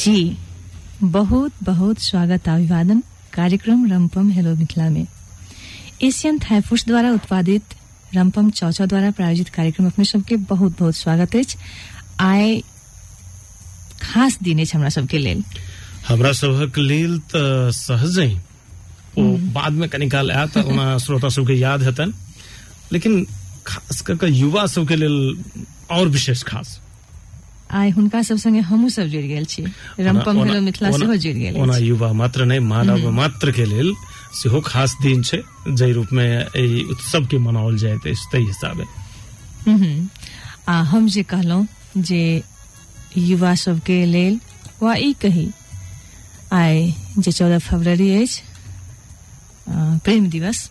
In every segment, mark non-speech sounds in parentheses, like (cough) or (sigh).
जी बहुत बहुत स्वागत अभिवादन कार्यक्रम रमपम हेलो मिथिला में। एशियन थाईफूड्स द्वारा उत्पादित रमपम चौचा द्वारा प्रायोजित कार्यक्रम अपने सबके बहुत बहुत स्वागत अछि। आइ खास दिन हमरा सबके लेल। हमरा सभक लेल तऽ सहजे ओ बाद में कनी काल आयत ओना श्रोता सबके याद हेतन। लेकिन खास कऽ युवा सबके लेल और विशेष खास। आइ हुनका सब संगे हमहूँ सब जुड़ि गेल छी। रमपम हेलो मिथिला सेहो जुड़ि गेल ओना युवा मात्र नहि मानव मात्र के लेल सेहो खास दिन छै जाहि रूप में एहि उत्सव के मनाओल जाइत अछि ताहि हिसाबे। हम्म। आ हम जे कहलहुँ जे युवा सबके लेल वा ई कही आइ जे चौदह फरवरी अछि प्रेम दिवस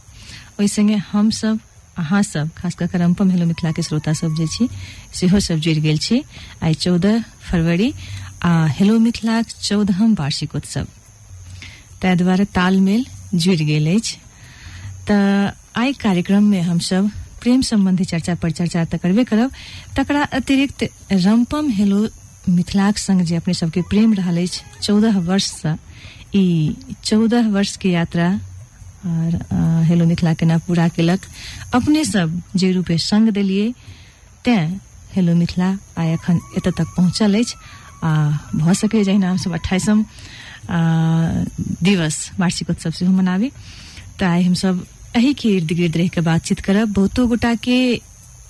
ओहि संगे हम सब अहाँ सब, खास कऽ कऽ हेलो मिथिला के सब जे छी, सेहो सब जुड़ि गेल छी आइ चौदह फरवरी, आ हेलो मिथिला चौदहम वार्षिकोत्सव ताहि दुआरे तालमेल जुड़ि गेल अछि। तऽ आइ कार्यक्रम में हमसब प्रेम संबंधी चर्चा पर चर्चा तऽ करबे करब, तकरा अतिरिक्त रमपम हेलो मिथिलाक संग जे अपने सबके प्रेम रहल अछि, चौदह वर्षसँ ई चौदह वर्ष के यात्रा और हेलो मिथिला केना पूरा केलक अपने सब जे रूपे संग देलियै तें हेलो मिथिला आइ एखन एतऽ तक पहुंचल अछि, आ, भऽ सकै जहिना हमसब अट्ठाईसम दिवस वार्षिकोत्सव सेहो मनाबी। तऽ आइ हमसब एही के इर्द गिर्द रहि के बातचीत करब। बहुतो गोटा के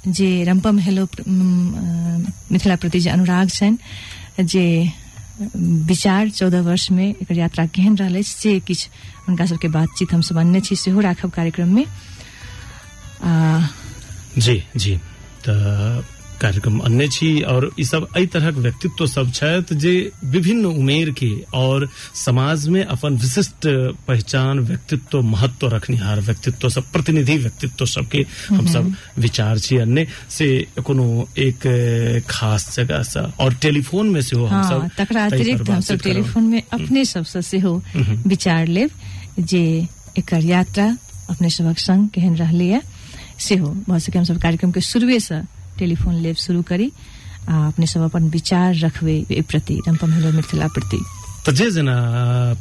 जे रमपम हेलो मिथिला प्रति जे अनुराग छनि, जे विचार चौदह वर्ष में एक यात्रा केहन रहा अछि से किछु हुनका सबके बातचीत हम सब छी, सेहो राखब कार्यक्रम में आ, जी जी। तऽ कार्यक्रम अन्य छी और ई सब एहि तरहक व्यक्तित्व सब छथि जे विभिन्न उमेर के और समाज में अपन विशिष्ट पहचान व्यक्तित्व महत्व रखनिहार व्यक्तित्व सब प्रतिनिधि व्यक्तित्व सबके हम सब विचार छी। अन्य से कोनो एक खास जगह से और टेलीफोन में सेहो हम हाँ सब तकरा अतिरिक्त बातचीत करब। टेलीफोन में अपने सबसँ सेहो विचार लेब जे एकर यात्रा अपने सबक संग केहन रहलैए सेहो भऽ सके हमसब कार्यक्रम के शुरुए से टेलीफोन लेब शुरू करी, आ, अपने सब अपन विचार रखवे ए प्रति रंपम हेलो मिथिला प्रति। तो जे जना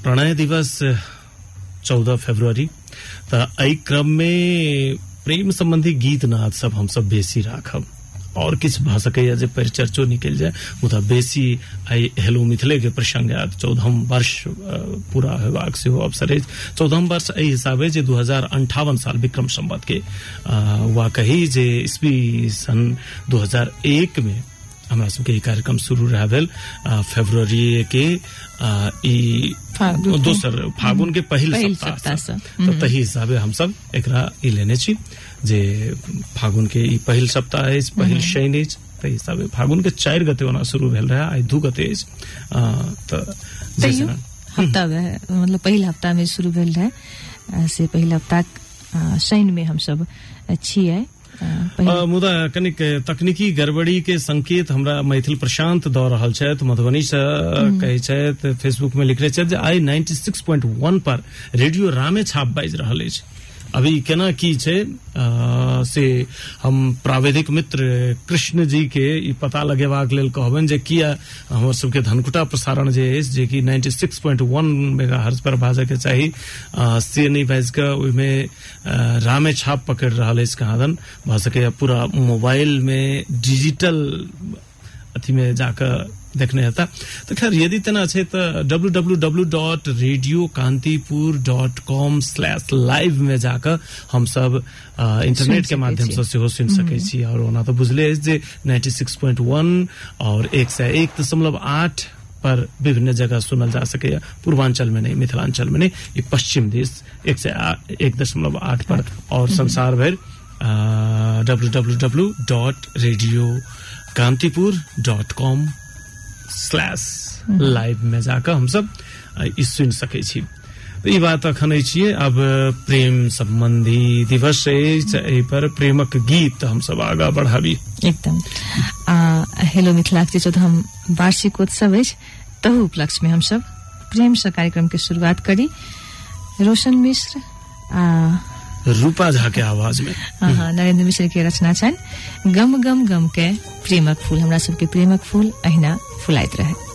प्रणय दिवस, चौदह फरवरी। तऽ आई क्रम में प्रेम संबंधी गीत नाद सब हमसब बेसी राखब। और किछु भऽ सकैया जे परिचर्चो निकलि जाय मुदा बेसी आइ हेलो मिथिले के प्रसंग चौदहम वर्ष पूरा हेबाक सेहो अवसर अछि चौदहम वर्ष एहि हिसाबे जे दू हज़ार अंठावन साल विक्रम संवत के वा कही जे ईस्वी सन दू हज़ार एक में हमरा सबके ई कार्यक्रम शुरू रह भेल के ई दोसर फागुन के पहिल सप्ताह से। से। तऽ तही हिसाबे हमसब एकरा ई लेने छी। जे फागुन के ई पहिल सप्ताह अछि पहिल शनि अछि ताहि हिसाबे फागुन के चारि गते ओना शुरू भेल रहे आइ दू गते अछि। तऽ हफ़्ता में मतलब पहिल हफ़्ता में शुरू भेल रहे आ, से पहिल हफ़्ता आ, शनि में हमसब छियै मुदा कनिक तकनीकी गड़बड़ी के संकेत हमरा मैथिल प्रशांत दऽ रहल छथि मधुबनी से कहै छथि फेसबुक में लिखले छथि जे आइ 96.1 पर रेडियो रामे छाप बाजि रहल अछि। अभी केना की छै अ, से हम प्राविधिक मित्र कृष्ण जी के पता लगेबाक लेल जे किया हमर सबके धनकुटा प्रसारण जे अछि जे कि 96.1 मेगाहर्ट्ज पर बाजय के चाही अ, से नहि बाजि कऽ ओहिमे रामे छाप पकड़ि रहल अछि कहाँ दन भऽ सकैया पूरा मोबाइल में डिजिटल अथी में जाकर देखने हेता तो खैर यदि तेना छै तऽ W W W dot radio Kantipur dot com slash live में जाकर हम सब इंटरनेट के माध्यम से सेहो सुनि सकै छी और ओना तऽ बुझले जे 96.1 और एक सौ एक दशमलव आठ पर विभिन्न जगह सुनल जा सकेया पूर्वांचल में नहीं मिथिलांचल में नहीं ये पश्चिम देश एक से एक दशमलव आठ पर। और संसार भर W W W dot radio Kantipur dot com slash live में जाकर हम सब ई सुनि सकै छी। ई बात अखन छियै अब प्रेम संबंधी दिवस पर प्रेमक गीत हम सब आगा बढ़ाबी एकदम। हेलो मिथिला के जो हम वार्षिकोत्सव अछि। तहु उपलक्ष्य में हमसब प्रेम से कार्यक्रम के शुरुआत करी। रोशन मिश्र रूपा झा के आवाज़ में। अहाँ नरेंद्र मिश्र के रचना छन। गम गम गम के प्रेमक फूल। हमरा सबके प्रेमक फूल अहिना फुलाइत रहे।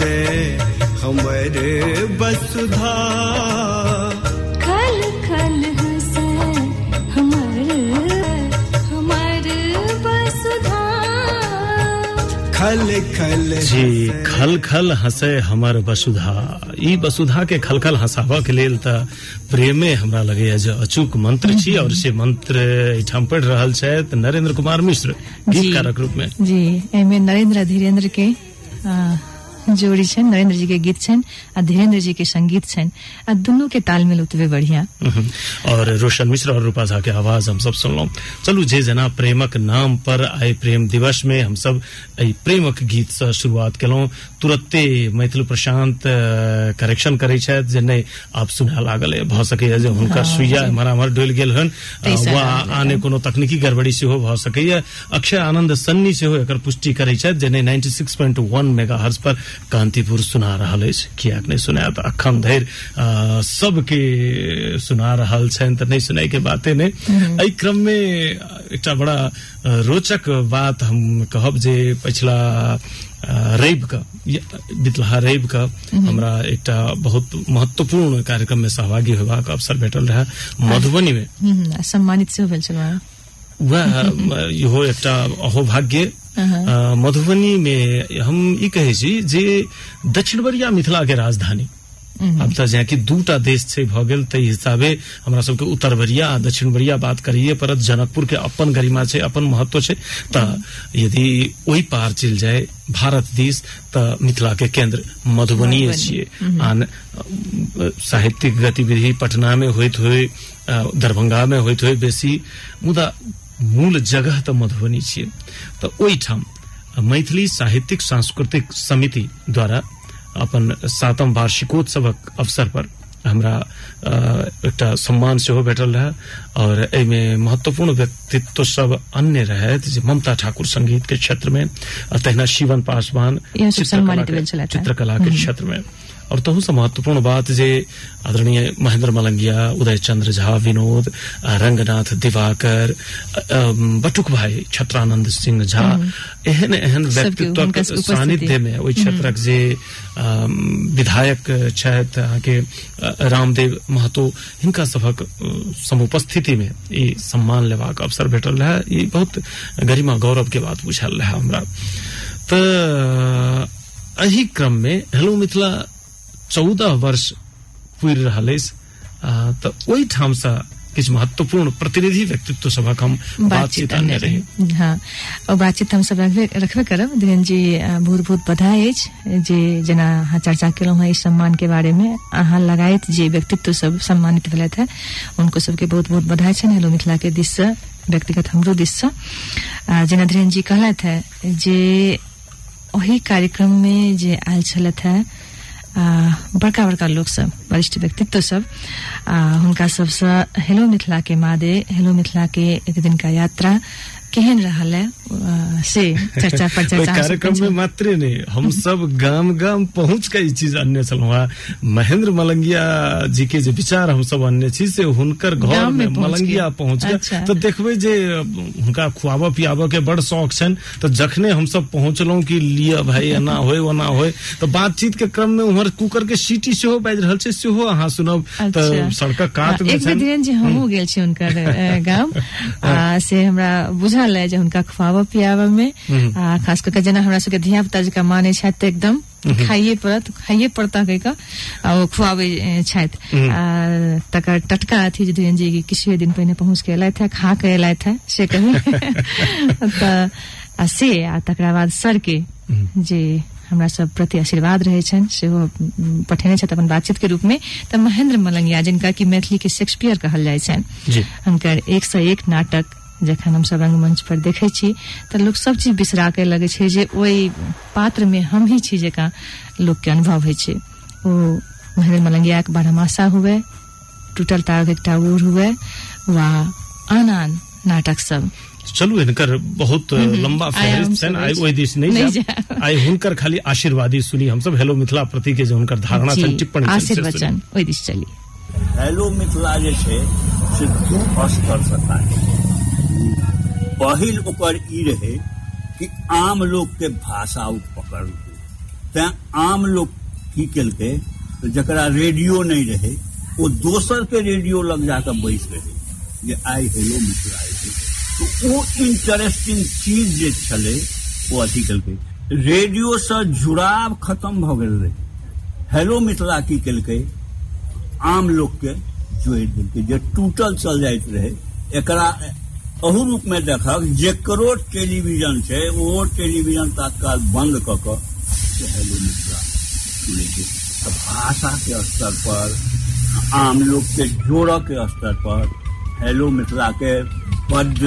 हंसे हमर बसुधा खल खल हंसे हमर हमर बसुधा खल खल जी खल खल हंसे हमर वसुधा ई वसुधा के खल खल हंसाबऽ के लेल तऽ प्रेमे हमरा लगैया जे अचूक मंत्र छी और से मंत्र एहिठाम पढ़ि रहल छथि नरेंद्र कुमार मिश्र। गीतकारक रूप में जी एहिमे नरेंद्र धीरेन्द्र के आ, जोड़ी छनि नरेंद्र जी के गीत छनि आ धीरेन्द्र जी के संगीत छनि। आ दुनू के तालमेल ओतबे बढ़िया। हम्म। और रोशन मिश्र और रूपा झा के आवाज़ हम सब सुनलहुं चलू जे जेना प्रेमक नाम पर आइ प्रेम दिवस में हम सब प्रेमक गीत से शुरुआत केलहुं तुरते मैथिल प्रशांत करेक्शन करे छथि जे नहि आब सुना लागल भऽ सकैया जे हुनकर सुइया एम्हर एम्हर डोलि गेल हन वा आने कोनो तकनीकी गड़बड़ी सेहो भऽ सकैया अक्षय आनंद सन्नी सेहो एकर पुष्टि करे छथि जे नहि 96.1 मेगाहर्ट्ज पर कांतिपुर सुना रहल अछि कियाक नहि सुनायत अखन धरि सबके सुना रहल छनि तऽ नहि सुनाई के बाते नहि एहि क्रम में एकटा बड़ा रोचक बात हम कहब जे पछिला रवि क बितलहा रवि क हमरा एकटा बहुत महत्वपूर्ण कार्यक्रम में सहभागी होबाक अवसर भेटल रहे मधुबनी में। हम्म, सम्मानित सेहो भेल छलहुँ। वह (laughs) इहो एकटा अहोभाग्य मधुबनी में हम ई कहै छी जे दक्षिण बरिया मिथिला के राजधानी। अब तऽ जेनाकि दूटा देश छै भऽ गेल ताहि हिसाबे हमरा सबके उत्तर बरिया आ दक्षिण बरिया बात करिए परत जनकपुर के अपन गरिमा छै अपन महत्व छै तऽ यदि ओहि पार चलि जाय भारत दिस तऽ मिथिला के केंद्र मधुबनी मधुबनी। छियै। आन साहित्यिक गतिविधि पटना में होइत होय अ, दरभंगा में होइत होय बेसी मुदा मूल जगह तऽ मधुबनी छियै। तऽ ओहिठाम मैथिली साहित्यिक सांस्कृतिक समिति द्वारा अपन सातम वार्षिकोत्सवक अवसर पर हमरा एकटा सम्मान सेहो भेटल रहे और एहिमे महत्वपूर्ण व्यक्तित्व सब अन्य रहथि जे ममता ठाकुर संगीत के क्षेत्र में तहिना शिवन पासवान। चित्रकला के क्षेत्र में और तहु से महत्वपूर्ण बात जे आदरणीय महेंद्र मलंगिया उदय चंद्र झा विनोद रंगनाथ दिवाकर बटुक भाई छत्रानंद सिंह झा एहन एहन सबके व्यक्तित्वक सबके उपस्थिति। सानिध्य में ओहि क्षेत्रक जे विधायक छथि अहाँके रामदेव महतो हिनका सभक अ, समुपस्थिति में ई सम्मान लेबाक अवसर भेटल रहे। ई बहुत गरिमा गौरव के बात बुझायल रहे हमरा। तऽ एहि क्रम में हेलो मिथिला चौदह वर्ष पुरि रहल अछि आ, तऽ ओहिठाम से किछु महत्वपूर्ण प्रतिनिधि व्यक्तित्व सभक हम बातचीत अन्य रही। हाँ और बातचीत हम सब रखबे रखबे करब। धीरेन्द्र जी बहुत बहुत बधाई अछि जे जेना अहाँ चर्चा केलहुँ हेँ इस सम्मान के बारे में। अहाँ लगायत जे व्यक्तित्व सब सम्मानित भेलथि है उनको सबके बहुत बहुत बधाई छनि हेलो मिथिला के दिस से व्यक्तिगत हमरो दिस से। जेना धीरेन्द्र जी कहलथि है जे ओही कार्यक्रम में जे आयल छलथि है बड़का बड़का लोग सब वरिष्ठ व्यक्तित्व सब हुनका सबसँ हेलो मिथिला के मादे हेलो मिथिला के एक दिन का यात्रा केहन रहल है से चर्चा पर चर्चा कार्यक्रम में। मात्रे नहीं हम सब गाम गाम पहुँच के चीज़ अन्य हेँ। महेंद्र मलंगिया जी के जे विचार हम सब अन्य छी से हुनकर घर में में मलंगिया। पहुँच के अच्छा। तो देखबे जे हुनका खुआबऽ पियाबऽ के बड़ शौक छनि। तो जखने हम सब पहुंचलहुँ कि लिअ भाई एना होय ओना होय तो बातचीत के क्रम में उम्हर कुकर के सीटी सेहो बाजि रहल छै सेहो अहाँ सुनब। अच्छा। तऽ सड़कक कात में एक धीरेन्द्र जी हमहूँ गेल छी हुनकर गाम। (laughs) से हमरा बुझल है जे हुनका खुआबऽ पियाबऽ में आ, खास कऽ के जेना हमरा सबके धिया पुता जका माने छथि तऽ एकदम खाइए पड़त खाइए पड़ता कहि कऽ आ ओ खुआबै छथि। आ तकर टटका अथी जे धीरेन जी किछुए दिन पहिने पहुँच के एलथि खा के एलथि से कही। (laughs) तऽ आ से आ तकरा बाद सर के जे हमरा सब प्रति आशीर्वाद रहे छनि सेहो पठेने छथि अपन बातचीत के रूप में। तऽ महेंद्र मलंगिया जिनका कि मैथिली के शेक्सपियर कहल जाइ छनि जी। हुनकर एक सौ एक नाटक जखन हम सब रंगमंच पर देखै छी तऽ लोक सब चीज़ बिसरा के लगै छै जे ओहि पात्र में हम ही छी जकाँ लोक के अनुभव होइ छै। ओ महेंद्र मलंगिया के बारहमासा हुए टूटल तारक एकटा उड़ हुए वा आन आन नाटक सब चलू हिनकर बहुत लंबा आइ फहरिस्त हमसब छनि आइ ओहि दिस नहि नहि जायब। आइ हुनकर खाली आशीर्वादी सुनी हमसब हेलो मिथिला प्रति के जे हुनकर धारणा छनि टिप्पणी आशीर्वचन ओहि दिस चली। हेलो मिथिला जे छै से दू स्तर से पहिल ओकर रहे कि आम लोग के भाषा उ पकड़लकै तैं आम लोग की केलकै तऽ जकरा रेडियो नहीं रहे ओ दोसर के रेडियो लग जाकर बैस रहे। जे आइ हेलो मिथिला तो ओ इंटरेस्टिंग चीज़ जे छलै ओ अथी केलकै। रेडियो से जुड़ाव खत्म भऽ गेल रहे। हेलो मिथिला की केलकै, आम लोग के जोड़ि देलकै, जे टूटल चल जाइत रहे। एकरा अहू रूप में देखक जेकरो टेलीविज़न छै ओहो टेलीविज़न तत्काल बंद कऽ मिथिला तऽ भाषा के स्तर पर, आम लोग के जोड़ऽ के स्तर पर, हेलो मिथिला के बड्ड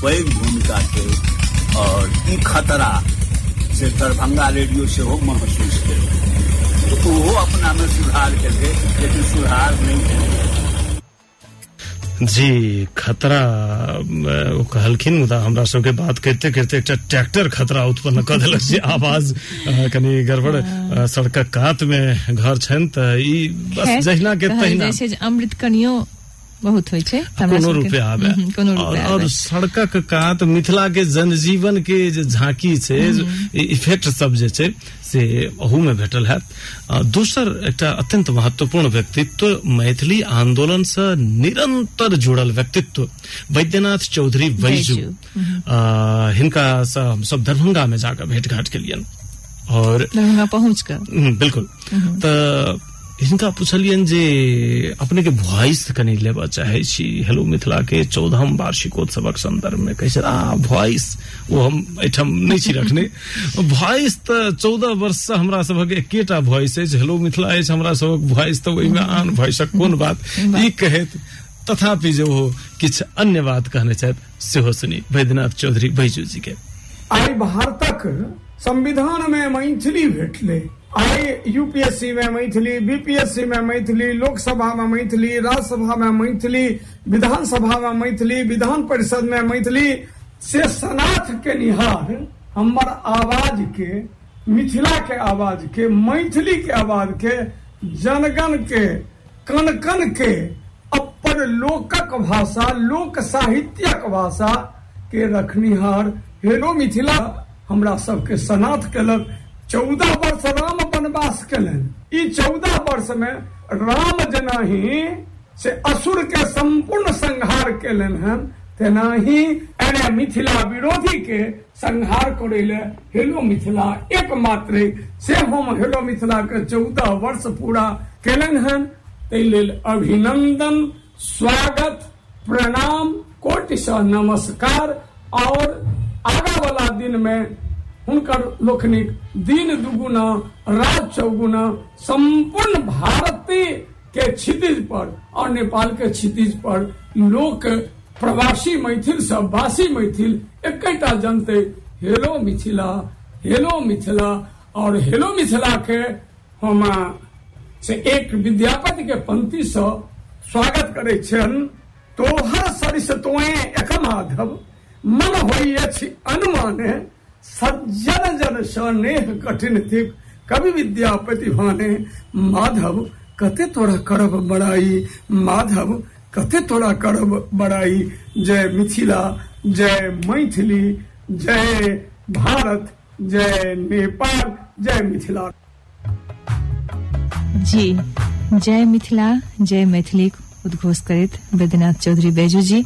पैघ भूमिका छै और ई खतरा से दरभंगा रेडियो सेहो महसूस तो ओहो अपना में सुधार केलकै, लेकिन सुधार नहीं केलकै जी खतरा कहलखिन मुदा हमरा सबके बात करते करते एक ट्रैक्टर खतरा उत्पन्न कर देलक जे आवाज़ कनी गड़बड़ सड़क सड़कक कात में घर छनि तऽ ई बस जहिना के तहिना। अमृत कनियो बहुत होइ छै कोनो सबके। रूपे आवे हम्म, कोनो और, और सड़कक कात मिथिला के जनजीवन के जे झांकी छै इफ़ेक्ट सब जे छै से अहू में भेटल हैत। अ, दोसर एकटा अत्यंत महत्वपूर्ण व्यक्तित्व मैथिली आंदोलन से निरंतर जुड़ल व्यक्तित्व वैद्यनाथ चौधरी वैजू। वैजू, अ, हिनका से हमसब दरभंगा में जाकर भेंट घाट केलियन। और दरभंगा पहुँच हम्म, बिल्कुल। तऽ हिनका पुछलियन जे अपने के वॉइस कनि लेबऽ चाहे छी। हेलो मिथिला के चौदहम वार्षिकोत्सवक संदर्भ में कहै छै आ वॉइस ओ हम एहिठाम नहि छी रखने। (laughs) वॉइस तऽ चौदह वर्ष से हमरा सभक एकेटा वॉइस अछि। हेलो मिथिला अछि हमरा सभक वॉइस तऽ ओहिमे आन वॉइसक कोन (laughs) बात? ई कहैत तथापि जे ओ किछु अन्य बात कहने छथि सेहो सुनी। वैद्यनाथ चौधरी बैजू जी के। आइ भारतक संविधान में मैथिली भेटले। आइ यूपीएससी में मैथिली, बीपीएससी में मैथिली, लोकसभा में मैथिली, राज्यसभा में मैथिली, विधानसभा में मैथिली, विधान परिषद में मैथिली से सनाथ के निहार, हमर आवाज़ के, मिथिला के आवाज़ के, मैथिली के आवाज़ के, जनगण के कन कन के अपन लोकक भाषा, लोक साहित्यक भाषा के रखनिहार। हेलो मिथिला, हमरा सबके सनाथ केलक। चौदह वर्ष राम वनवास केलनि चौदह वर्ष में राम जेनाही से असुर के संपूर्ण संहार केलनि हन तेनाही एने मिथिला विरोधी के संहार करे हेलो मिथिला एकमात्र। से हम हेलो मिथिला के चौदह वर्ष पूरा कलन हन ताहि लेल अभिनंदन, स्वागत, प्रणाम, कोटि सँ नमस्कार। और आगा वाला दिन में हुनकर लोकनिक दिन दुगुना रात चौगुना, संपूर्ण भारती के क्षितिज पर और नेपाल के क्षितिज पर लोक प्रवासी मैथिल सब वासी मैथिल, एकटा जनते हेलो मिथिला हेलो मिथिला और हेलो मिथिला के हम से एक विद्यापति के पंक्ति से स्वागत करे छन। तोहर सरिस तोए एक माधव मन अछि अनुमाने सज्जन जन स्नेह कठिन थिक कवि विद्यापति भाने, माधव, कते तोरा करब बड़ाई? माधव, कते तोरा करब बड़ाई? जय मिथिला, जय मैथिली, जय भारत, जय नेपाल, जय मिथिला। जी, जय मिथिला, जय मैथिली उद्घोष करैत वैद्यनाथ चौधरी बैजू जी।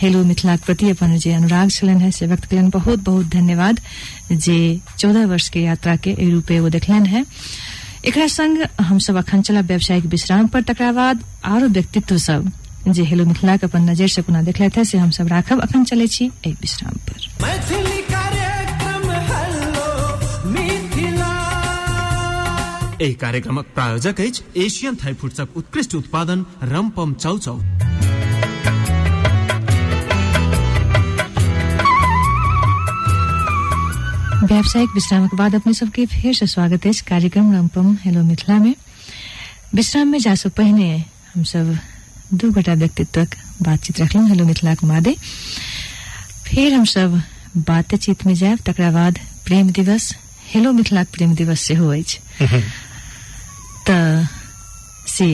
हेलो मिथिलाक प्रति अपन जे अनुराग छलन है से व्यक्त कलन बहुत बहुत धन्यवाद जे चौदह वर्ष के यात्रा के रूपे वो देखलन है। एकरा संग हम सब अखन चला व्यावसायिक विश्राम पर तकरा बाद आरो व्यक्तित्व सब जे हेलो मिथिलाक अपन नज़र से कोना देखले थे से हम सब राखब। अखन चले छी एहि विश्राम पर। मैथिली कार्यक्रम हेलो मिथिला। एहि कार्यक्रमक प्रायोजक अछि एशियन थाई फूड्सक उत्कृष्ट उत्पादन रमपम चौचौ व्यावसायिक विश्राम के बाद अपने सबके फिर से स्वागत है इस कार्यक्रम रमपम हेलो मिथिला में। विश्राम में जा से पहले हम सब दू गोटा व्यक्तित्वक बातचीत रखलहुँ हेलो मिथिलाक मादे फिर हम सब बातचीत में जायब तकरा बाद प्रेम दिवस हेलो मिथिलाक प्रेम दिवस सेहो अछि। तऽ से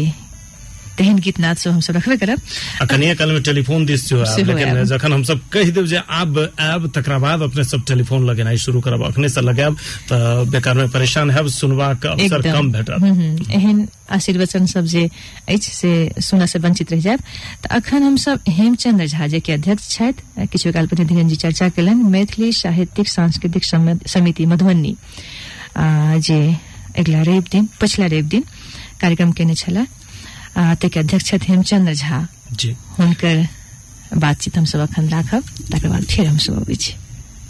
तेहन गीत नाद सब हम सब रखबे करब। आ काल में टेलीफोन दिस जो आब लेकिन जखन हम सब कहि देब जे आब आब तकरा बाद अपने सब टेलीफोन लगेनाइ शुरू करब अखने से लगायब तऽ बेकार में परेशान हैब सुनबाक अवसर कम भेटत। हम्म, हम्म, एहन आशीर्वचन सब जे अछि से सुनऽ से वंचित रह जायब। तऽ अखन हम सब हेमचंद्र झा जे के अध्यक्ष छथि किछु काल पहिने धीरेन जी चर्चा केलनि मैथिली साहित्यिक सांस्कृतिक समिति मधुबनी। जे अगिला रवि दिन पछिला रवि दिन कार्यक्रम केने छले ताहिके अध्यक्ष छथि हेमचंद्र झा। जी। हुनकर बातचीत हम सब अखन राखब तकर बाद फेर हम सब अबै छी।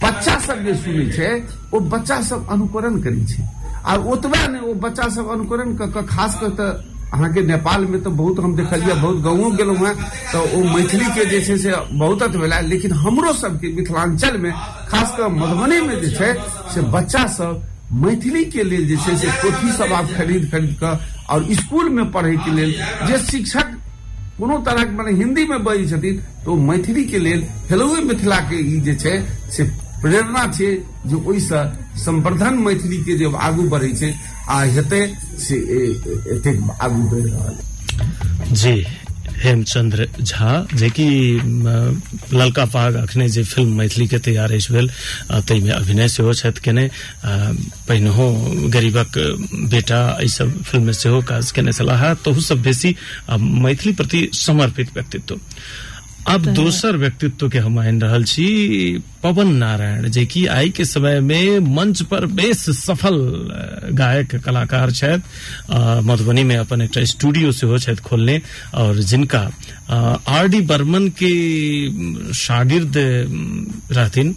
बच्चा सब जे सुनै छै ओ बच्चा सब अनुकरण करै छै। आ ओतबे नहि ओ बच्चा सब अनुकरण कऽ कऽ खास कऽ तऽ अहाँके नेपाल में तऽ बहुत हम देखलियै बहुत गाँवो गेलहुँ हेँ तऽ ओ मैथिली के जे छै से बहुत अथी भेला लेकिन हमरो सबके मिथिलांचल में खास कऽ मधुबनी में जे छै से बच्चा सब मैथिली के लेल जे छै से पोथी सब आब खरीद खरीद कऽ और स्कूल में पढ़ै के लेल जे शिक्षक कोनो तरहक मने हिंदी में बजै छथिन तो मैथिली के लेल हेलोए मिथिला के ई जे छै से प्रेरणा छै जे ओहिसँ संवर्धन मैथिली के जे आगू बढ़ै छै आ हेतै से एतेक आगू बढ़ि रहल जी। हेमचंद्र झा, जे कि ललका पाग अखने जे फ़िल्म मैथिली के तैयार अछि में अभिनय छथि केने पहिनहो गरीबक बेटा एहि सब फ़िल्म में सेहो काज केने छलाह। तहु सब बेसी मैथिली प्रति समर्पित व्यक्तित्व। अब दोसर व्यक्तित्व के हम आनि रहल छी पवन नारायण जे कि। आइ के समय में मंच पर बेस सफल गायक कलाकार छथि। मधुबनी में अपन एकटा स्टूडियो सेहो छथि खोलने और जिनका आर डी बर्मन के शागिर्द रहथिन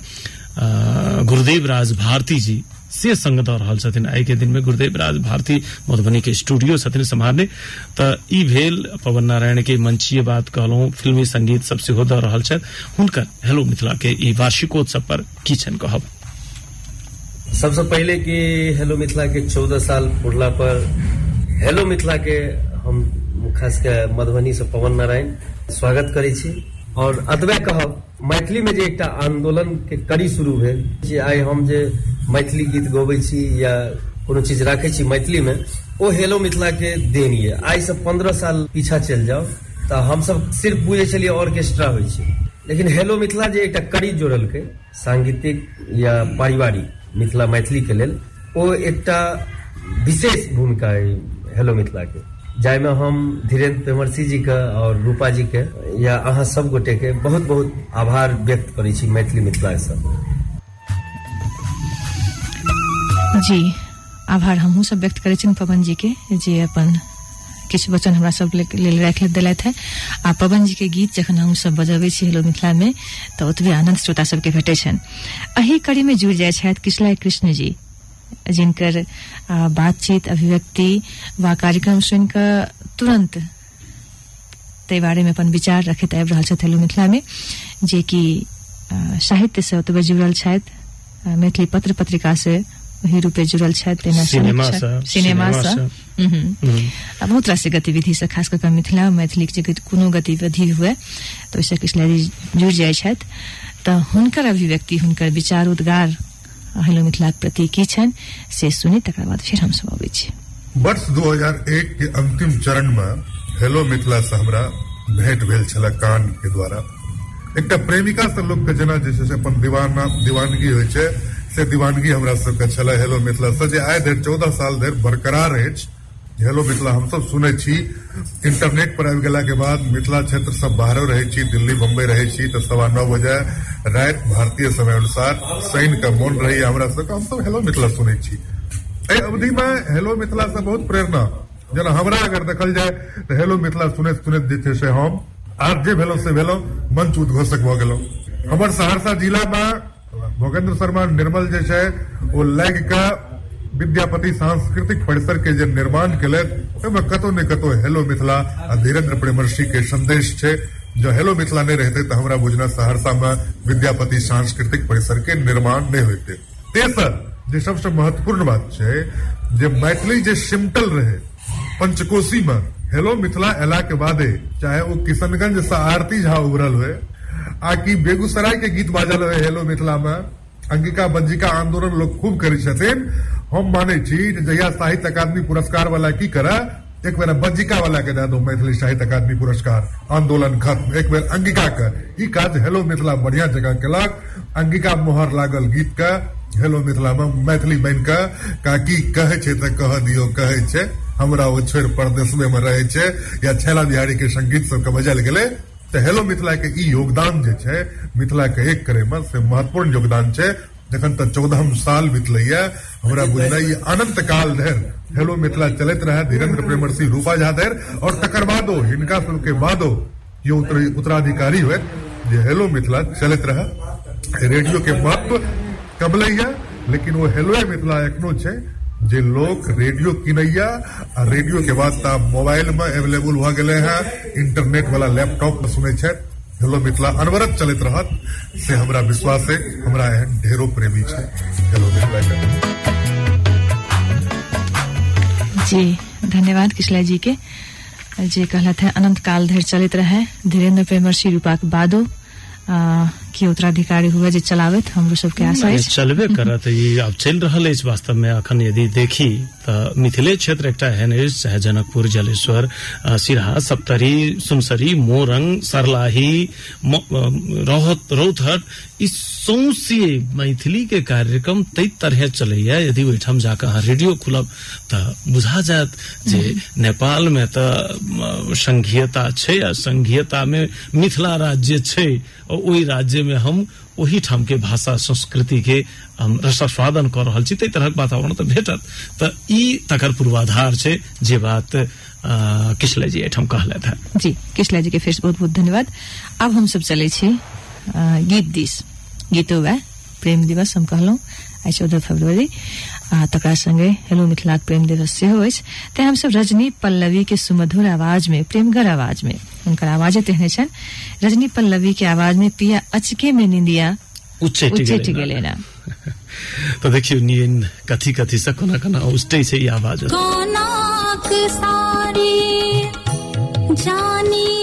गुरुदेव राज भारती जी। से संग दऽ रहल छथिन दिन में गुरुदेव राज भारती मधुबनी के स्टूडियो छथिन सम्हारने तऽ ई भेल पवन नारायण के मंचीय बात कहलहुँ फिल्मी संगीत सब सेहो दऽ रहल छथि हुनकर हेलो मिथिला के ई वार्षिकोत्सव पर की छनि कहब। सबसे पहले कि हेलो मिथिला के चौदह साल पुरला पर हेलो मिथिला के हम खास के मधुबनी से पवन नारायण स्वागत करै छी। और अतबे कहब मैथिली में जे आंदोलन के कड़ी शुरू जे आइ हम जे मैथिली गीत गबै छी या कोनो चीज़ राखै छी मैथिली में, ओ हेलो मिथिला के देन ये आइ से पंद्रह साल पीछा चलि जाउ, तऽ हमसब सिर्फ़ बुझै ऑर्केस्ट्रा छै। लेकिन हेलो मिथिला जे एकटा कड़ी जोड़लकै सांगीतिक या पारिवारिक मिथिला मैथिली के लेल, ओ एकटा विशेष भूमिका अइ हेलो मिथिला के जाहिमे हम धीरेन्द्र पेमरसी जी के और रूपा जी के, या अहाँ सब गोटे के बहुत बहुत आभार व्यक्त करै छी मैथिली मिथिला से जी, आभार हमहूँ सब व्यक्त करै छी पवन जी के, जे अपन किछु वचन हमरा सब लेल राखि देलथि है। आ पवन जी के गीत जखन हम सब बजबै छी हेलो मिथिला में तऽ ओतबे आनंद श्रोता सबके भेटै छनि। कड़ी में जुड़ि जाइ छथि कृष्ण जी। जिनकर बातचीत अभिव्यक्ति व कार्यक्रम सुनि कऽ तुरंत ताहि बारे में अपन विचार रखैत आबि रहल छथि हेलो मिथिला में जे कि साहित्य से ओतबे जुड़ल छथि मैथिली पत्र पत्रिका से वही रूपे जुड़ल छथि सिनेमा से, बहुत रास गतिविधि से खास कऽ मिथिला मैथिली के जे कोनो गतिविधि हुए तऽ ओहिसँ किछु जुड़ि जाइ छथि। तऽ हुनकर अभिव्यक्ति हुनकर विचार उद्गार हेलो मिथिलाक प्रति की छनि, से सुनी, तकर बाद हम सब अबै छी। वर्ष 2001 के अंतिम चरण में हेलो मिथिला से हमरा भेंट भेल छल कान के द्वारा। एक प्रेमिका से लोग के जेना जे से अपन दीवाना, दीवानगी होइ छै, से दीवानगी हमरा सबके छल हेलो मिथिला से, जे आइ धरि चौदह साल धर बरकरार अछि। हेलो मिथिला, हम सब सुनै छी। इंटरनेट पर आबि गेला के बाद मिथिला क्षेत्र सब बाहरो रहे छी, दिल्ली, बम्बई रहे छी तो सवा नौ बजे रात भारतीय समय अनुसार शनि का मन रही हमरा सबके। हम सब हेलो मिथिला सुनै छी। अवधि में हेलो मिथिला से बहुत प्रेरणा। जेना हमरा अगर देखल जाय तो हेलो मिथिला सुनैत सुनैत जे छै से हम आज जे भेलहुँ से भेलहुँ, मंच उद्घोषक भऽ गेलहुँ। हमर सहरसा जिला में भोगेंद्र शर्मा निर्मल जे छै, ओ लागि विद्यापति सांस्कृतिक परिसर के जे निर्माण केलथि ओहिमे कतौ ने कतौ हेलो मिथिला आ धीरेन्द्र प्रेमर्षि के संदेश छै। जो हेलो मिथिला नहीं रहते तो हमरा बुझना सहरसा में विद्यापति सांस्कृतिक परिसर के निर्माण नहीं होते तेसर, जे सबसे महत्वपूर्ण बात है जे मैथिली जे सिमटल रहे, पंचकोशी में हेलो मिथिला एला के बादे, चाहे वो किशनगंज से आरती झा उभरल हुए आ कि बेगूसराय के गीत बाजल हुए हेलो मिथिला में, अंगिका बंजिका आंदोलन लोग खूब करै हम माने छी जहिया साहित्य अकादमी पुरस्कार वाला की करे? एक बेर बज्जिका वाला के दे दो मैथिली साहित्य अकादमी पुरस्कार। आंदोलन खत्म। एक बेर अंगिका के ई काज हेलो मिथिला बढ़िया जगह केलक। अंगिका मोहर लागल गीत के। हेलो मिथिला में मैथिली बन के। काकी कहे छै तऽ कह दियो, कहे छै, हमरा ओ छोड़ि परदेशमे में रहे छै, या छैला बिहारी के संगीत सबके बजायल गेलै। तऽ हेलो मिथिला के ई योगदान जे छै, मिथिला के एक करे में से महत्वपूर्ण योगदान छै। जखन तक चौदह साल बितलैया हमरा बुझना ई अनंत काल धरि हेलो मिथिला चलत रहे धीरेन्द्र प्रेमर्षि रूपा झा धरि और तकर बादो हिनका सबके बादो ये उत्तर, उत्तराधिकारी हुए जे हेलो मिथिला चलत रहे रेडियो के महत्व कमलैया लेकिन वो हेलो मिथिला एखनो जे लोग रेडियो किनैया आ रेडियो के बाद मोबाइल में अवेलेबल भऽ गए हैं इंटरनेट वाला लैपटॉप में सुनै हेलो मिथिला अनवरत चलित रहत से हमरा विश्वास है हमरा एहन ढेरो प्रेमी छे। हेलो मिथिला जी धन्यवाद किशला जी के। जे कहलत है अनंत काल धरि चलित रहे। धीरेन्द्र प्रेमर्षि रूपा के बादो आ, के उत्तराधिकारी हुए जे चलावत हमरो सबके आशा ये अछि चलबे करत ई आब चलि रहल अछि वास्तव में। अखन यदि देखी तऽ मिथिले क्षेत्र एकटा एहन अछि चाहे जनकपुर जलेश्वर सिरहा सप्तरी सुनसरी मोरंग सरलाही रौहत ई सौंसे मैथिली के कार्यक्रम तै तरह चलैया यदि ओहिठाम जाकऽ अहाँ रेडियो खुलब तऽ बुझा जायत जे नेपाल में तऽ संघीयता छै आ संघीयता में मिथिला राज्य छै और ओहि राज्य में हम ओही ठाम के भाषा, संस्कृति के, हम रसास्वादन कर रहा छी तरह वातावरण तो भेटत। तकर पूर्वाधार छे जे बात किशला जी एठम कहलथि है। जी किशला जी के फेस बहुत बहुत धन्यवाद। अब हम सब चले गीत दिस। गीतो वह प्रेम दिवस हम कहलो आई चौदह फरवरी। आ तकरा संगे हेलो मिथिलाक प्रेम दिवस सेहो अछि। तें हम सब रजनी पल्लवी के सुमधुर आवाज़ में प्रेमगर आवाज़ में हुनकर आवाजे तेहने छनि। रजनी पल्लवी के आवाज़ में पिया अचके में निंदिया उच्चैठ उच्चैठ गेलै गेलै ना। तऽ देखियौ कथी कथी से कोना कोना उष्टै छै ई आवाज़ कोनाक सारी जानी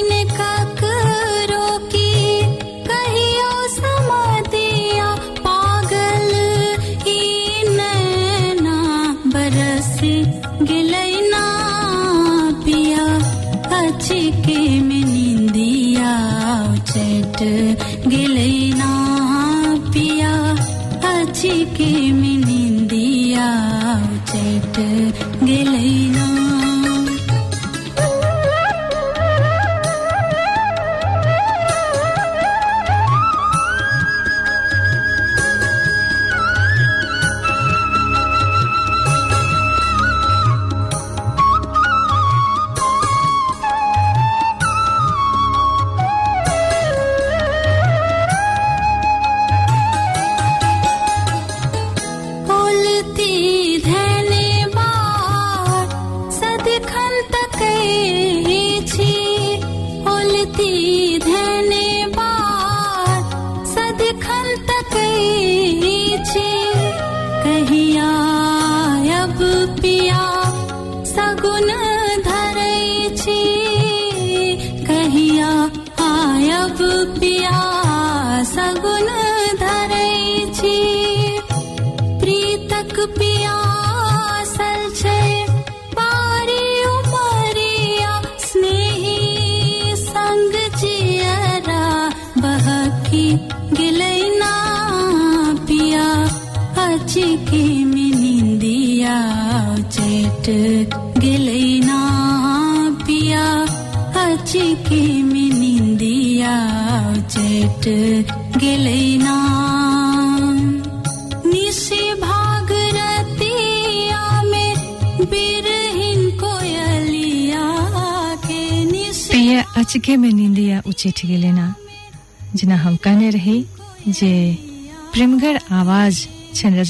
अचके में निंदिया चट गेलै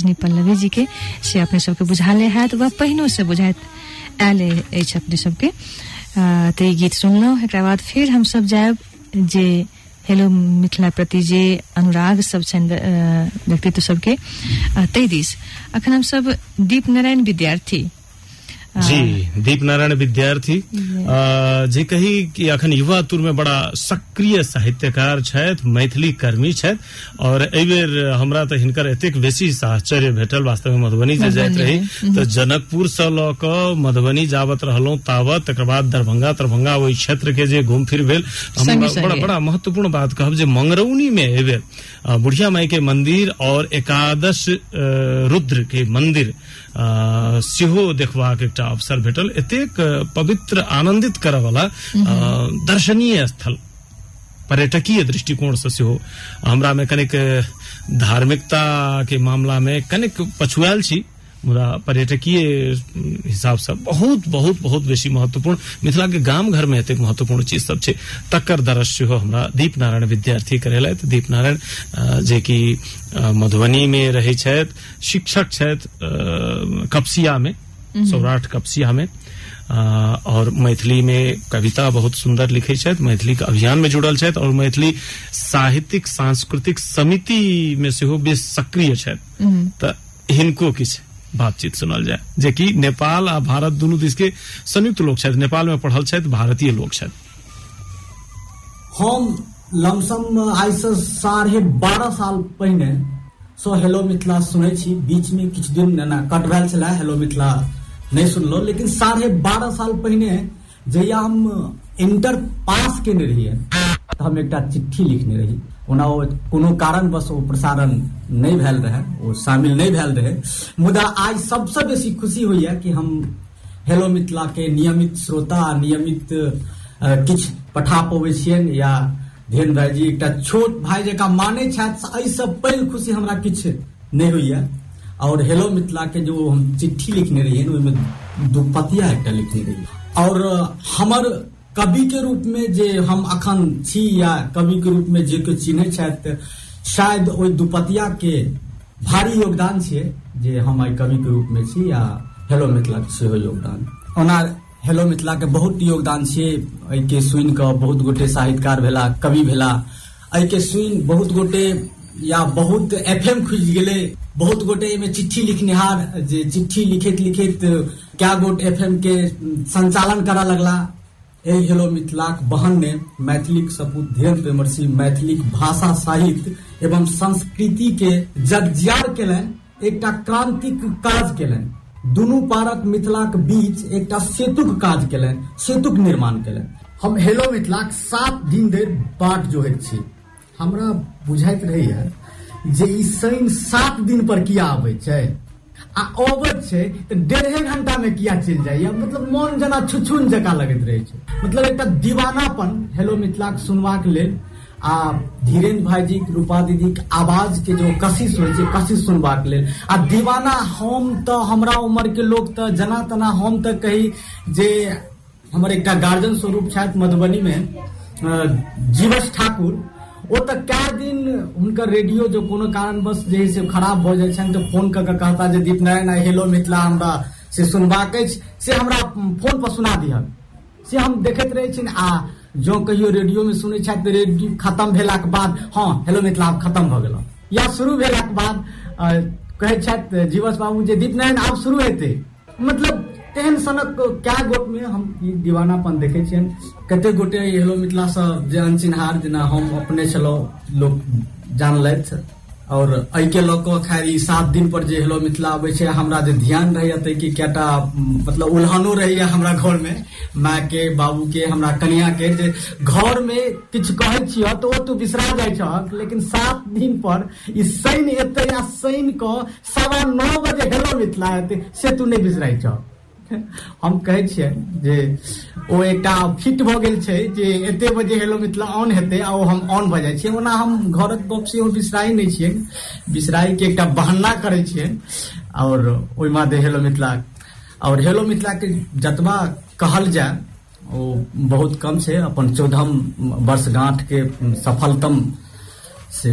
रजनी पल्लवी जी के से अपने सबके बुझाले हैत वह पहिनो से बुझात आयल अपने सबके। तो गीत सुनलहुँ एक बाद फिर हम सब जायब जे हेलो मिथिला प्रति जे अनुराग सब छनि व्यक्तित्व सबके। अ, दिस। अखन हम सब दीप नारायण विद्यार्थी। जी दीप नारायण विद्यार्थी जे कही कि अखन युवा तुर में बड़ा सक्रिय साहित्यकार छथि मैथिली कर्मी छथि और एहि बेर हमरा तऽ हिनकर एतेक बेसी साहचर्य भेटल वास्तव में मधुबनी जे जाइत रही में, तऽ जनकपुर से लऽ कऽ मधुबनी जाबत रहलहुँ ताबत तकर बाद दरभंगा दरभंगा ओहि क्षेत्र के जे घूम फिर भेल बड़ा बड़ा महत्वपूर्ण बात कहब जे मंगरौनी में एहि बेर बुढ़िया माई के मंदिर और एकादश रुद्र के मंदिर सेहो देखबाक एकटा अवसर भेटल एतेक पवित्र आनंदित करय वाला दर्शनीय स्थल पर्यटकीय दृष्टिकोण से सेहो हमरा में कनिक धार्मिकता के मामला में कनिक पछुआल छी मुदा पर्यटकीय हिसाब से बहुत बहुत बहुत बेसी महत्वपूर्ण। मिथिला के गाम घर में एतेक महत्वपूर्ण चीज़ सब छै। तकर दरस सेहो हमरा दीप नारायण विद्यार्थी करेलथि दीप नारायण जे कि मधुबनी में रहै छथि शिक्षक छथि कपसिया में सौराठ कपसिया में। अ, और मैथिली में कविता बहुत सुंदर लिखे छथि। मैथिली के अभियान में जुड़ल छथि और मैथिली साहित्यिक सांस्कृतिक समिति में सेहो बेस सक्रिय छथि। तऽ हिनको किछु बातचीत सुनल जाय। जे कि नेपाल आ भारत दुनू देश के संयुक्त लोग छथि। नेपाल में पढ़ल छथि भारतीय लोग छथि। हम लमसम आइ से साढ़े बारह साल पहिने सो हेलो मिथिला सुनै छी। बीच में किछु दिन एना कट भेल छले हेलो मिथिला नहि सुनलहुँ लेकिन साढ़े बारह साल पहिने जहिया हम इंटर पास केने रहियै तऽ हम एकटा चिट्ठी लिखने रही। ओना ओ कोनो कारणवश प्रसारण नहि भेल रहै ओ शामिल नहि भेल रहै। मुदा आइ सबसँ बेसी खुशी होइए कि हम हेलो मिथिला के नियमित श्रोता, नियमित किछु पठा पबै छियनि या धेन भाईजी एकटा छोट भाई जकाँ मानै छथि एहिसँ पैघ खुशी हमरा किछु नहि होइए। और हेलो मिथिला के जो हम चिट्ठी लिखने रहियै ने ओहिमे दुपतिया एकटा लिखने रहियै और हमर कवि के रूप में जे हम अखन छी या कवि के रूप में जे केओ चिन्है छथि, शायद ओहि दुपतिया के भारी योगदान छियै, जे हम आइ कवि के रूप में छी या हेलो मिथिला के योगदान। ओना हेलो मिथिला के बहुत योगदान छियै एहिके सुनि कऽ बहुत गोटे साहित्यकार भेला, कवि भेला एहिके सुनि बहुत गोटे या बहुत एफ़ एम खुजि गेलै, बहुत गोटे एहिमे चिट्ठी लिखनिहार, जे चिट्ठी लिखैत लिखैत कए गोट एफ़ एम के संचालन करऽ लगला। एहि हेलो मिथिलाक बहन ने मैथिलीक सपूत धीरेन्द्र विमर्शी मैथिलीक भाषा साहित्य एवं संस्कृति के जगजियार केलनि, एकटा क्रांतिक काज केलनि। दुनू पारक मिथिलाक बीच एकटा सेतुक काज केलनि, सेतुक निर्माण केलनि। हम हेलो मिथिलाक सात दिन धरि बाट जोहैत छी। हमरा बुझाइत रहैया जे ई शनि सात दिन पर किया आबै छै? आ अबैत छै डेढ़े घंटा में किया चल जाइया मतलब मन जना छुछुन जकाँ लगैत रहे छै। मतलब एकटा दीवानापन, हेलो सुनबाक लेल, आ धीरेन्द्र भाईजी रूपा दीदी के आवाज़ के जो कशिश होइ छै, कशिश सुनबाक लेल। आ दीवाना, हम तऽ हमरा उम्र के लोग तऽ जना तना हम तऽ कही जे हमर एकटा गार्जियन स्वरूप छथि मधुबनी में जीवछ ठाकुर। ओ तऽ कए दिन हुनकर रेडियो जो कोनो कारणवश जे से खराब भऽ जाइ छनि तऽ फ़ोन कऽ के कहता जे दीप नारायण आइ हेलो मिथिला हमरा से सुनबाक अछि। से हमरा फ़ोन पर सुना दिहक। से हम देखैत रहै छी आ जो कहियो रेडियो में सुनै छथि रेडियो खत्म के बाद हँ हेलो मिथिला खत्म भऽ गेलहुँ। या शुरू भेलाक बाद अ, कहै छथि जीवस बाबू जे दीप नारायण आब शुरू हेतै। मतलब तेहन सनक कए गोट में हम दीवानापन देखै कते गोटे हेलो मिथिला सँ जे अनचिन्हार जेना हम अपने छलहुँ लोक जानलथि और एहि के लऽ कऽ खैर सात दिन पर जे हेलो मिथिला अबै हमरा जे ध्यान रहैया ताहि के मतलब उल्हनो रहैया हमरा घर में माय के बाबू के हमरा कनिया के जे घर में किछु कहै छियह तऽ ओ तू बिसरा जाइ लेकिन सात दिन पर शनि एतै आ शनि कऽ सवा नौ बजे हेलो मिथिला हेतै से तू नहि बिसराइ छह हम कहै छियै जे ओ एकटा फिट भऽ गेल छै जे एते बजे हेलो मिथिला ऑन हेतै आ ओ हम ऑन जाइ छियै। ओना हम घरक गप सेहो नहि छियै। बिसराइ के एकटा बहाना करै छियै और ओहि मादे हेलो मिथिला और हेलो मिथिला के जतबा कहल जाय, ओ बहुत कम छै। अपन चौदहम वर्षगांठ के सफलतम से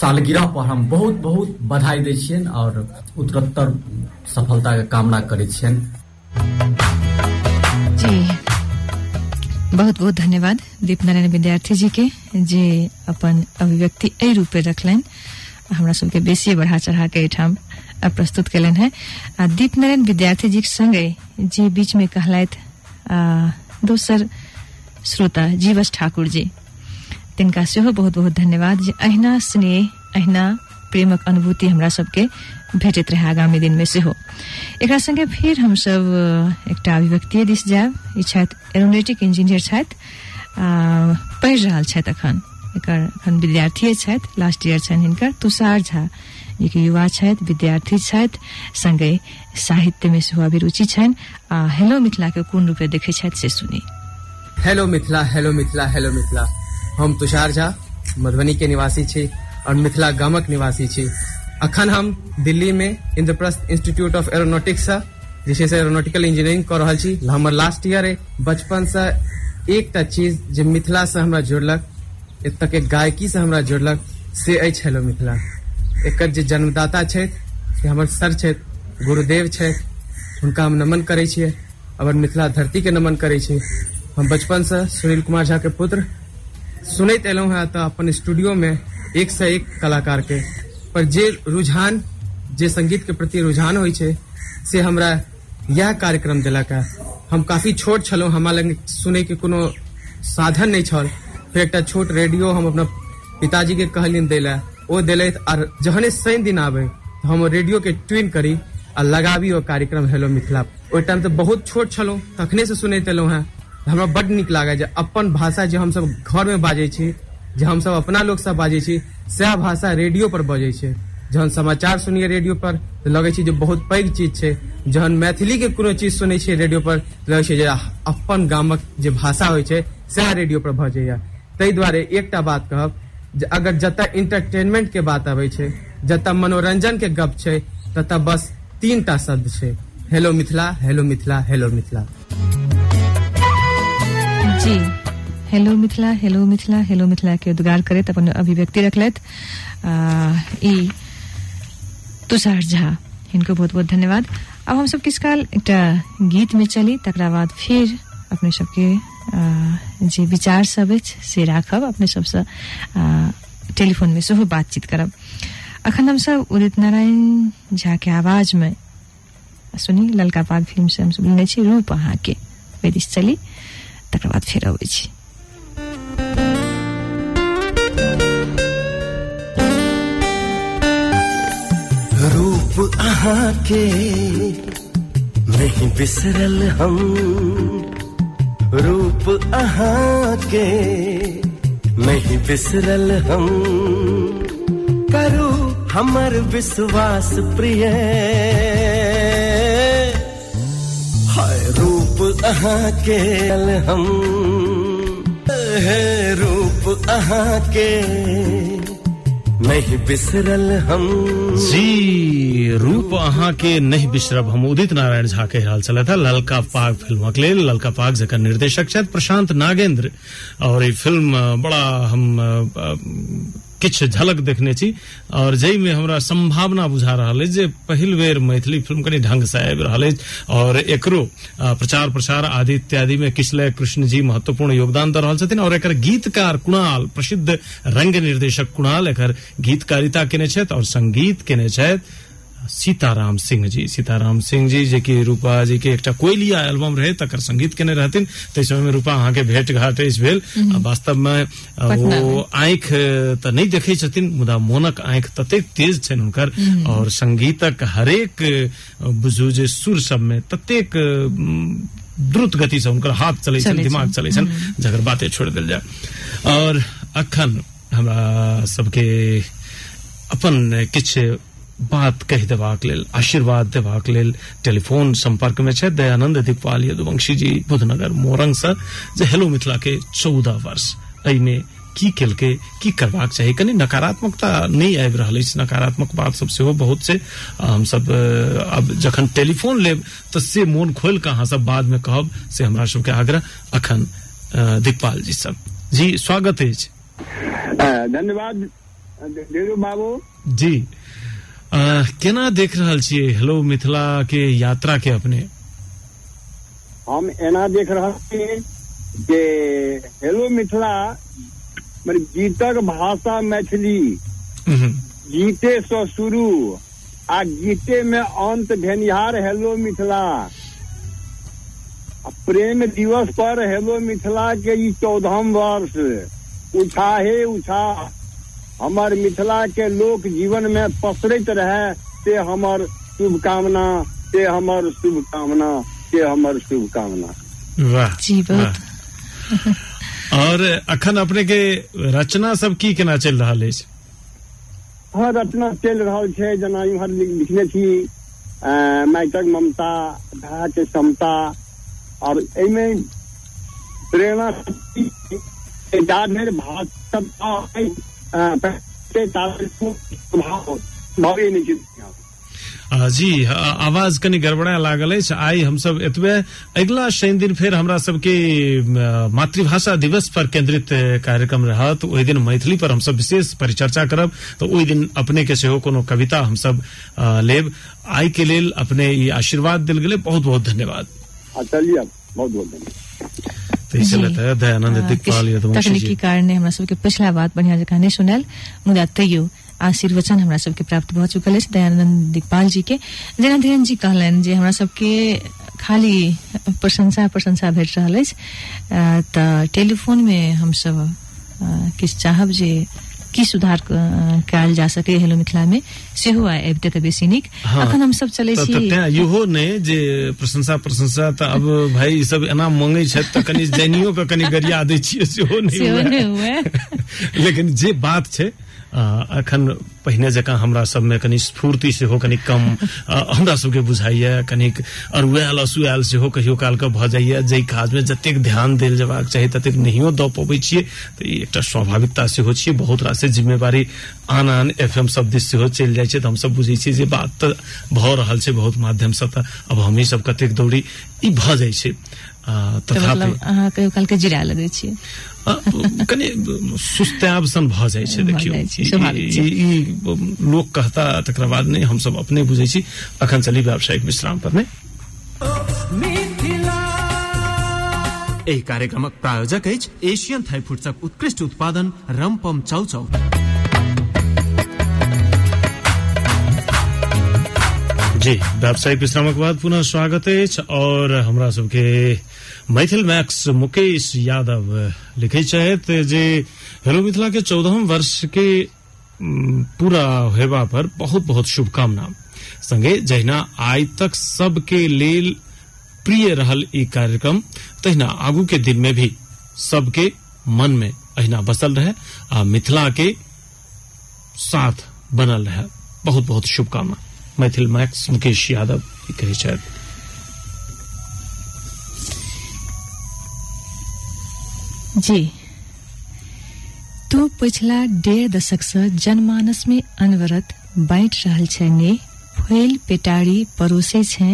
सालगिरह पर हम बहुत बहुत बधाई दै और उत्तरोत्तर सफलता के कामना करै जी, बहुत बहुत धन्यवाद दीप नारायण विद्यार्थी जी के जे अपन अभिव्यक्ति एहि रूपे रखलनि। हमरा सबके बेसी बढ़ा चढ़ा के एहिठाम प्रस्तुत कलन है। आ दीप नारायण विद्यार्थी जी के संगे जे बीच में कहलथि दोसर श्रोता जीवस ठाकुर जी। तिनका सेहो बहुत बहुत धन्यवाद। जे अहिना स्नेह अहिना प्रेमक अनुभूति हमरा सबके भेटैत रहे आगामी दिन में सेहो। एकरा संगे फिर हमसब अ, एकटा अभिव्यक्ति दिस जायब। ई छथि एरोनेटिक इंजीनियर छथि पढ़ि रहल छथि अखन। एकर छथि लास्ट ईयर छनि हिनकर। तुषार झा जे कि युवा छथि विद्यार्थी छथि संगे साहित्य में सेहो अभिरुचि छनि। आ हेलो मिथिला के कोन रूपे देखै छथि से सुनी। Hello Mithila hello Mithila hello Mithila. हम तुषार झा, मधुबनी के निवासी छी और मिथिला गामक निवासी छी। अखन हम दिल्ली में इंद्रप्रस्थ इंस्टीट्यूट ऑफ़ एरोनॉटिक्स से, जे छै से एरोनॉटिकल इंजीनियरिंग कर रहल छी हमर लास्ट ईयर है बचपन से एकटा चीज़ जे मिथिला से हमरा जोड़लक गायकी से हमरा जोड़लक, से अछि हेलो मिथिला। एकर जे जन्मदाता छथि, से हमर सर छथि, गुरुदेव छथि, हुनका हम नमन करै छियै और मिथिला धरती के नमन करै छी हम बचपन से सुनील कुमार झा के पुत्र सुनैत एलहुं हैं तऽ अपन स्टूडियो में एक से एक कलाकार के। पर जे रुझान, जे संगीत के प्रति रुझान छै, से हमरा यह कार्यक्रम देलक है। हम काफ़ी छोट छलहुं, हमरा लग सुनै के कोनो साधन नहि छल। फिर एकटा छोट रेडियो हम अपना पिताजी के कहलियन दै लए, ओ देलथि और जहने शनि दिन आबै, तऽ हम रेडियो के ट्यून करी आ लगाबी ओ कार्यक्रम हेलो मिथिला। ओहि टाइम तऽ बहुत छोट छलहुं, तखने से सुनैत एलहुं हैं। हमरा बड नीक लागे जे अपन भाषा जे घर में बाजै छी, जे हमसब अपना लोग सब बाजै छी, सएह भाषा रेडियो पर बजै जहन समाचार सुनिए रेडियो पर, तऽ लगै छै जे बहुत पैघ चीज़ छै। जहन मैथिली के कोनो चीज़ सुनै रेडियो पर लगै छै जे अपन गामक जे भाषा होइ छै रेडियो पर भजैया ताहि दुआरे एकटा बात कहब, जे अगर इंटरटेनमेंट के बात आबै छै मनोरंजन के गप छै ततऽ बस तीन टा शब्द छै। Hello Mithila hello Mithila hello Mithila. जी। Hello Mithila hello Mithila hello Mithila के उद्गार करैत अपन अभिव्यक्ति रखलथि आ, ई तुषार झा हिनको बहुत बहुत धन्यवाद। अब हम सब किस काल एकटा गीत में चली तकरा बाद फिर अपने सबके जे विचार सबसे राखब अपने सबसँ टेलीफोन में सेहो बातचीत करब। अखन हम सब उदित नारायण झा के आवाज़ में सुनी ललका पाग फ़िल्म से हम सब लेने रूप अहाँ के चली। तकर बाद फेर अबै रूप अहाँ के नहीं बिसरल हम। रूप अहाँ के नहीं बिसरल हम। करू हमर विश्वास प्रिय। अहाँ के अल हम है रूप अहाँ के, नहीं बिसरल हम। जी, रूप अहाँ के, नहीं बिसरब हम। उदित नारायण झा के हाल चला था, ललका पाग फ़िल्म के ललका पाग जकर निर्देशक छथि प्रशांत नागेंद्र। और ई फ़िल्म बड़ा हम किछु झलक देखने छी। और जई में हमरा संभावना बुझा रहा जे पहिल बेर मैथिली फ़िल्म कनी ढंग से आबि रहल और एकरो प्रचार प्रसार आदि इत्यादि में किशलय कृष्ण जी महत्वपूर्ण योगदान दे रहल और एकर गीतकार कुणाल, प्रसिद्ध रंग निर्देशक कुणाल एकर गीतकारिता केने छथि, और संगीत केने छथि। सीताराम सिंह जी। सीताराम सिंह जी जे कि रूपा जी के एकटा कोयलिया एल्बम रहे तकर संगीत केने रहथिन। ताहि समय में रूपा अहाँ के भेंट घाट भेल। वास्तव में में। आंखि तऽ नहि देखै छथिन मुदा मोनक आंखि ततेक तेज छनि हुनकर। और संगीतक हरेक बुझू जे सुर सब में ततेक द्रुत गति से हुनकर हाथ चलै छनि दिमाग। चलै छनि जकर बाते छोड़ दिल जाय। और अखन हमरा सबके अपन किछु बात कहि देबाक लेल आशीर्वाद देबाक लेल टेलीफोन संपर्क में छथि दयानंद दिकपाल यदुवंशी जी बुधनगर मोरंग से जे हेलो मिथिला के चौदह वर्ष। एहिमे की केलकै की करबाक चाही? कनी नकारात्मकता नहीं आबि रहल अछि। नकारात्मक बात सब सेहो बहुत छै। हम सब अब जखन टेलीफोन लेब तऽ से मोन खोल के अहाँ सब बाद में कहब से हमरा सबके आग्रह अखन दिकपाल जी सब। जी स्वागत है धन्यवाद बाबू। जी। केना देख रहल छियै? हेलो मिथिला के यात्रा के अपने। हम एना देख रहल छी जे हेलो मिथिला मने गीतक भाषा मैथिली गीते से शुरू आ गीते में अंत भेनिहार हेलो मिथिला। प्रेम दिवस पर हेलो मिथिला के ई चौदहम वर्ष उछाहे उछा हमर मिथिला के लोक जीवन में पसरैत रहे से हमर शुभकामना से हमर शुभकामना से हमर शुभकामना। वाह जी बहुत। और अखन अपने के रचना सब की केना चलि रहल अछि? हर रचना चल रहा है जना इम्हर लिखने छी अ, माटिक ममता धारा के समता और एहिमे प्रेरणा शक्ति जी आवाज़ कनि गड़बड़ा लागल आई हम हमसब एतबे अगिला शनि दिन फिर हमरा सबके मातृभाषा दिवस पर केंद्रित कार्यक्रम रहत। ओहि दिन मैथिली पर हमसब विशेष परिचर्चा करब। तो ओहि दिन अपने के सेहो कोनो कविता हमसब अ, लेब। आइ के लेल अपने ई आशीर्वाद दिल गेलै। बहुत बहुत धन्यवाद। चलिए बहुत बहुत धन्यवाद। दयानंद किछु यदुवंशी तकनीकी कारण ने हमरा सबके पिछला बात बढ़िया जकाँ नहीं सुनल। मुदा तैयो आशीर्वचन हमरा सबके प्राप्त भ चुकल अछि दयानंद दिकपाल जी के। जेना धीरेन जी कहलनि जे हमरा सबके खाली प्रशंसा प्रशंसा भेट रहल अछि। तऽ टेलीफोन में हम सब किछु चाहब जे की सुधार कल कयल जा सके हेलो मिथिला में। सेहो आइ अबिते तऽ बेसी नीक अखन हमसब चलै चले छी। तें इहो नहि जे प्रशंसा प्रशंसा तऽ अब भाई ई सब एना मांगै छथि तऽ कनि जैनियो के कनि गरिया दै छियै सेहो नहि। (laughs) लेकिन जे बात छै अखन पहिने जकाँ हमरा सबमे कनि स्फूर्ति सेहो कनि कम। हमरा सबके बुझाइए कनिक अरुआल असुआल सेहो कहियो काल के भऽ जाइए। जाहि काजमे जतेक ध्यान देल जेबाक चाही ततेक नहियो दऽ पबै छियै। तऽ ई एकटा स्वाभाविकता सेहो छियै। बहुत रास जिम्मेवारी आन आन एफ एम सब दिस सेहो चलि जाइ छै। तऽ हमसब बुझै छियै जे बात तऽ भऽ रहल छै बहुत माध्यमसँ। तऽ अब हमही सब कतेक दौड़ी ई भऽ जाइ छै। तथापि अहाँ कहियो काल के जिरा लगै छियै? कनि सुस्ताब सन भऽ जाइ छै देखियौ। ई- लोक कहता तकरा बाद नहीं हमसब अपने बुझै छी। अखन चली व्यावसायिक विश्राम पर एहि कार्यक्रमक प्रायोजक अछि एशियन थाई फूड्सक उत्कृष्ट उत्पादन रमपम चाउचाउ जी व्यावसायिक विश्रामक बाद पुनः स्वागत अछि और हमरा सबके मैथिल मैक्स मुकेश यादव लिखे छथि जे हेलो मिथिला के चौदहम वर्ष के पूरा हेबा पर बहुत बहुत शुभकामना। संगे जहिना आइ तक सबके लेल प्रिय रहल ई कार्यक्रम, तहिना आगू के दिन में भी सबके मन में अहिना बसल रहे आ मिथिला के साथ बनल रहे। बहुत बहुत शुभकामना। मैथिल मैक्स मुकेश यादव कहै छथि। जी तो पिछला डेढ़ दशक से जनमानस में अनवरत बाँट रहल छै ने फैल पेटारी परोसे छै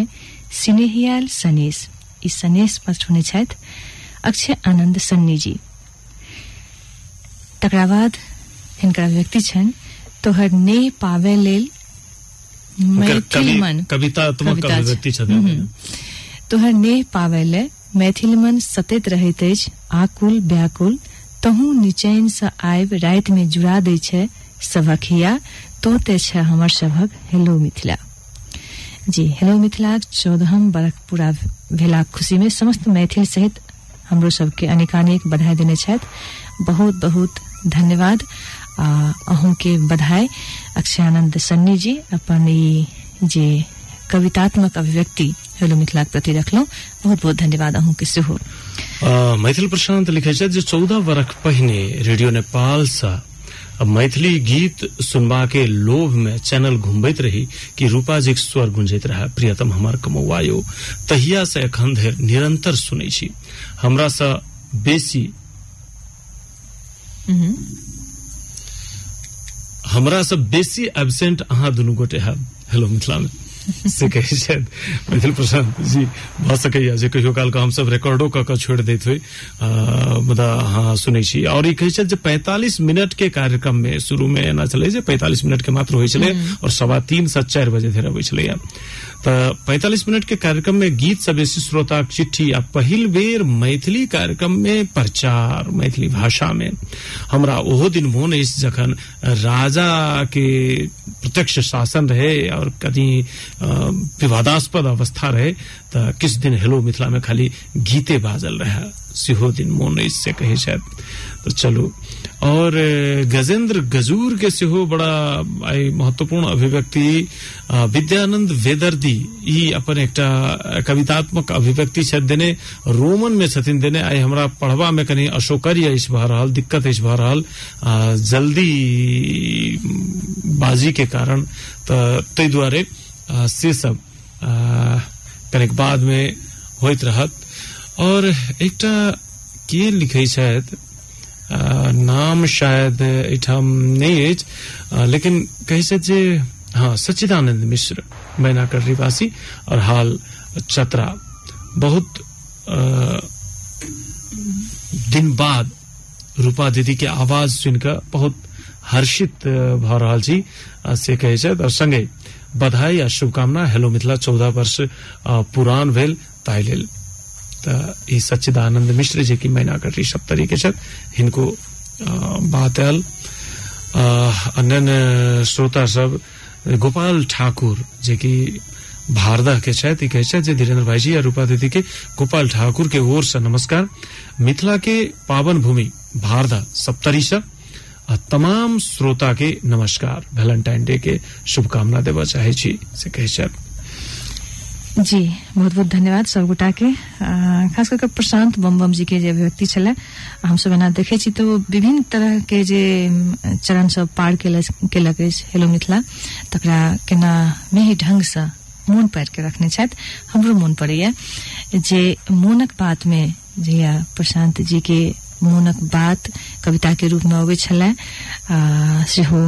सिनेहियाल सनेश ई सनेश पठौने छथि अक्षय आनंद सन्नी जी तकरा बाद हिनकर व्यक्ति छनि तोहर ने पावे लेल मैथिल मन कवितात्मक कविता छै। अभिव्यक्ति छथिन। हम्म। तोहर नेह पावे ले मैथिल मन सतैत रहैत अछि, आकुल, व्याकुल, तहू निचैन से आबि राति में जुड़ा दै छै सभक हिया। तो ते छै हमर सभक। हेलो मिथिला। जी, हेलो मिथिला, चौदहम बरख पूरा खुशी में समस्त मैथिल सहित हमरो सबके अनेकानेक बधाई देने छथि। बहुत बहुत धन्यवाद। आ अहूँ के बधाई। अक्षयानंद सन्नी जी, अपन ई जे कवितात्मक अभिव्यक्ति हेलो मिथिला के प्रति रखलहुँ बहुत बहुत धन्यवाद अहूँ के सेहो। मैथिल प्रशांत लिखे छथि जे चौदह वर्ष पहिने रेडियो नेपाल सँ मैथिली गीत सुनबा के लोभ में चैनल घुमबैत रही कि रूपा जी स्वर गुंजैत रहा प्रियतम हमर कमौआयो तहिया से एखन धरि निरंतर सुनै छी। हमरा से बेसी हमरा से बेसी एबसेंट अहाँ दुनू गोटे हैब। हेलो मिथिला में से कहै छथि मैथिल प्रशांत जी भऽ सकैया जे कहियो काल के हमसब रिकॉर्डो कऽ कऽ छोड़ि दैत होइ मुदा अहाँ सुनै छी। और ई कहै छथि जे 45 मिनट के कार्यक्रम में शुरू में एना छलै जे 45 मिनट के मात्र होइ छलै और सवा तीन से चारि बजे धरि अबै तऽ 45 मिनट के कार्यक्रम में गीत से बेसी श्रोताक चिट्ठी आ पहिल बेर मैथिली कार्यक्रम में प्रचार मैथिली भाषा में हमरा ओहो दिन मोन अछि जखन राजा के प्रत्यक्ष शासन रहे और अ, विवादास्पद अवस्था रहे तऽ किछु दिन हेलो मिथिला में खाली गीते बाजल रहे, सेहो दिन मोन अछि से कहै छथि तऽ चलू। और गजेंद्र गजूर के सेहो बड़ा, आई, महत्वपूर्ण अभिव्यक्ति विद्यानंद वेदर्दी, ई अपन एकटा कवितात्मक अभिव्यक्ति देने, रोमन में छथिन देने, आई, हमरा पढ़बा में कनी अशोकर्य अछि भऽ दिक्कत अछि जल्दी बाजी के कारण तऽ ताहि दुआरे से सब कनिक बाद में होइत रहत। और एकटा के लिखै छथि नाम शायद एहिठाम नहीं अछि लेकिन कहै जे हाँ सच्चिदानंद मिश्र मैनाकर निवासी और हाल चतरा। बहुत अ, दिन बाद रूपा दीदी के आवाज़ सुनिकऽ बहुत हर्षित भऽ रहल छी से कहै और संगे बधाई आ शुभकामना। हेलो मिथिला, चौदह वर्ष पुरान भेल ताहि लेल। ई सच्चिदानंद मिश्र जे कि मैनाकटी सप्तरी के छथि हिनको बात आयल। अन्य श्रोता सब, गोपाल ठाकुर जे कि भारदा के छथि, ई धीरेन्द्र भाईजी आ रूपा दीदी के गोपाल ठाकुर के ओर से नमस्कार। मिथिला के पावन भूमि, भारदा, सप्तरी से। तमाम श्रोता के नमस्कार। वैलेंटाइन डे के शुभकामना देबऽ चाहै छी, से कहै जी, बहुत बहुत धन्यवाद सब गोटा के। खास करके प्रशांत बम जी के जे अभिव्यक्ति हम सब एना देखे छी तो विभिन्न तरह के जे चरण सब पार केलक अछि, हेलो मिथिला, तकरा केना मेही ढंग से मोन पारि के रखने छथि, हमरो मोन पड़ैया जे मोनक बात में जहिया प्रशांत जी के मोनक बात कविता के रूप में अबै छलै आ, सेहो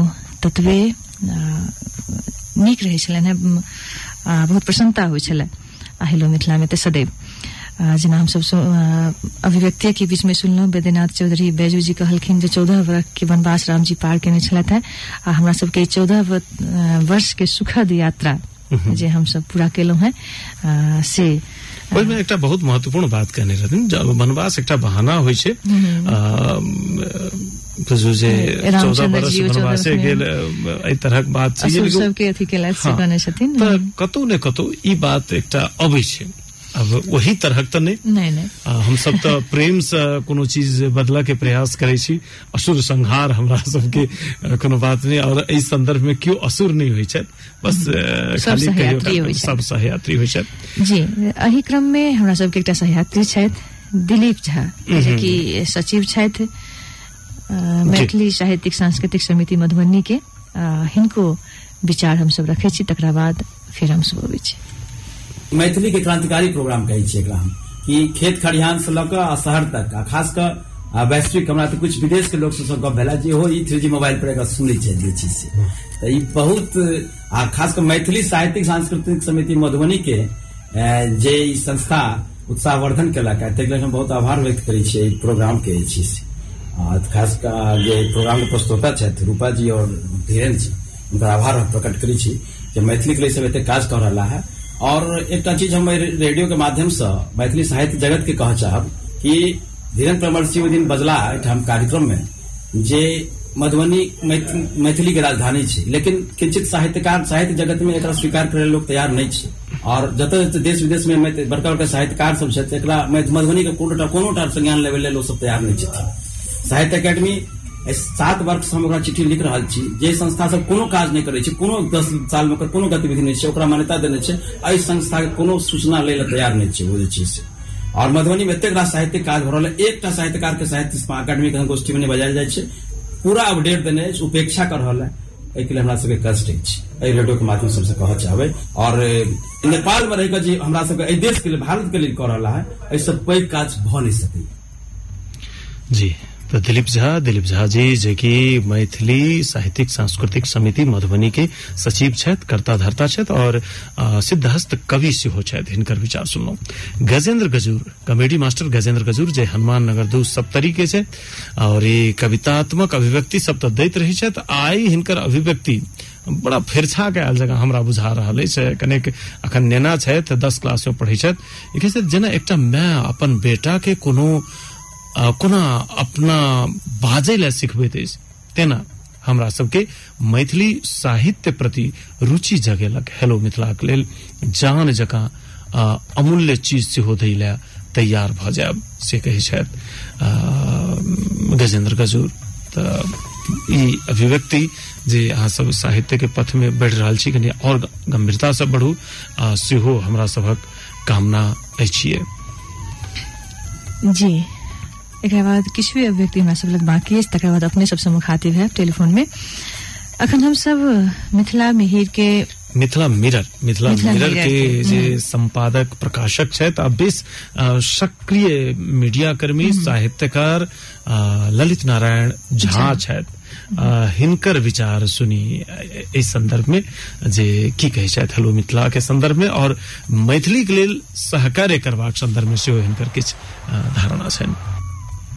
ततबे आ, नीक रहै छलनि हेँ बहुत प्रसन्नता होइ छलै आ हेलो मिथिला में तऽ सदैव। जेना हमसब सु- आ, अभिव्यक्ति के बीच में सुनलहुँ बैद्यनाथ चौधरी बैजू जी कहलखिन जे चौदह वर्ष के वनवास राम जी पार केने छलथि हेँ आ हमरा सबके चौदह वर्ष के सुखद यात्रा जे हमसब पूरा केलहुँ हेँ आ, से ओहिमे एकटा बहुत महत्वपूर्ण बात कहने रहथिन वनवास एकटा बहाना होइ छै हम्म। बुझू जे चौदह वर्ष बरस वनवासे गेल एहि तरहक बात छै सबके अथी केलथि से हाँ। कहने छथिन तऽ कतौ ने कतौ ई बात एकटा अबै छै अब वही तरहक तऽ नहि। नहीं नहीं। आ, हम सब तऽ प्रेम से कोनो चीज़ बदलऽ के प्रयास करै छी। असुर संहार हमरा सबके कोनो बात नहीं। और एहि संदर्भ में केओ असुर नहीं होइ छथि। बस खाली सब सहयात्री होइ छथि। जी एहि क्रम में हमरा सबके एकटा सहयात्री छथि दिलीप झा जे कि सचिव छथि मैथिली साहित्यिक सांस्कृतिक समिति मधुबनी के। हिनको विचार हमसब रखै छी तकरा बाद फिर हमसब अबै छी। मैथिली के क्रांतिकारी प्रोग्राम कहै छियै हम कि खेत खरिहान से लऽ कऽ आ शहर तक आ खास आ वैश्विक हमरा तऽ कुछ विदेश के लोग से गप भेला जे हो ई थ्री जी मोबाइल पर सुनै छै जे चीज़ से। तऽ ई बहुत आ खास मैथिली साहित्यिक सांस्कृतिक समिति मधुबनी के जे ई संस्था उत्साहवर्धन केलक है लेल हम बहुत आभार व्यक्त करै छियै ई प्रोग्राम के जे छै से। आ, खास कऽ जे प्रोग्राम के प्रस्तोता छथि रूपा जी और धीरेन्द्र जी हुनकर आभार प्रकट करै छी जे मैथिली के लिए सब एते काज कऽ रहला है। और एक चीज़ हम रेडियो के माध्यम से, मैथिली साहित्य जगत के कह चाहब कि धीरेन्द्र प्रमर सिंह दिन बजला एहिठाम कार्यक्रम में जे मधुबनी मैथिली के राजधानी छै। लेकिन किंचित साहित्यकार, साहित्य जगत में एकरा स्वीकार करे लोग तैयार नहीं छै। और जतऽ देश विदेश में बड़का बड़का साहित्यकार सब मधुबनी के संज्ञान लेवे ओ सब तैयार नहीं साहित्य अकेडमी सात वर्ष हम चिट्ठी लिख रहल छी, जे संस्था सब कोनो काज नहीं करे कोनो दस साल में ओकर कोनो गतिविधि नहीं छै, ओकरा मान्यता देने छै, एहि संस्था के कोनो सूचना लै लए तैयार नहीं छै, ओ जे छै मधुबनी में एतेक रास साहित्यिक काज भऽ रहल है, एकटा साहित्यकार के साहित्य अकादमी के गोष्ठी में जाइ छै, पूरा अपडेट देने उपेक्षा कर रहल है एहिके लिए हमरा सबके कष्ट अछि, एहि रेडियो के माध्यम से हमसे कहऽ चाहबै। और नेपाल में रहि कऽ जे हमरा सबके एहि देश के लिए भारत के लिए कऽ रहला है, एहिसँ पैघ काज भऽ नहि सकैया। जी। तो दिलीप झा दिलीप झा जी, जे कि मैथिली साहित्यिक, सांस्कृतिक समिति मधुबनी के सचिव छथि, कर्ता धर्ता और सिद्धहस्त कवि सेहो विचार सुनलहुं। गजेंद्र गजूर, कॉमेडी मास्टर गजेंद्र गजूर, जे हनुमान नगर दू सप्तरी के छथि और ई कवितात्मक अभिव्यक्ति सब तऽ दैत रहै छथि, आइ हिनकर अभिव्यक्ति बड़ा फेरछा के आयल जगह हमरा बुझा रहल अछि। कनेक अखन नेना दस क्लास में पढ़ै छथि। जेना एकटा माय अपन बेटा के कोनो कोना अपना बाजै लए सिखबैत अछि तेना हमरा सबके मैथिली साहित्य प्रति रुचि जगेलक। हेलो मिथिलाक लेल जान जकाँ अमूल्य चीज़ सेहो दै लए तैयार भऽ जायब, से कहै छथि। गजेंद्र गजूर तऽ ई अभिव्यक्ति जे अहाँ सब साहित्य के पथ में बढ़ि रहल छी, कनी और गंभीरता से बढ़ू, आ सेहो हमरा सभक कामना अछि। जी। एक बाद किछु भी अभिव्यक्ति हमरा सब लग बाकी अछि तकर बाद अपने सबसे मुखातिब है टेलीफोन में। अखन हम सब मिथिला मिहिर के Mithila mirror Mithila Mithila mirror mirror के जे हम्म। संपादक प्रकाशक छथि आ बेस सक्रिय मीडिया कर्मी साहित्यकार ललित नारायण झा छथि। अ, हिनकर विचार सुनी एहि संदर्भ में जे की कहै छथि हेलो मिथिला के संदर्भ में और मैथिली के लेल सहकार्य करबाक संदर्भ में सेहो हिनकर किछु धारणा छनि।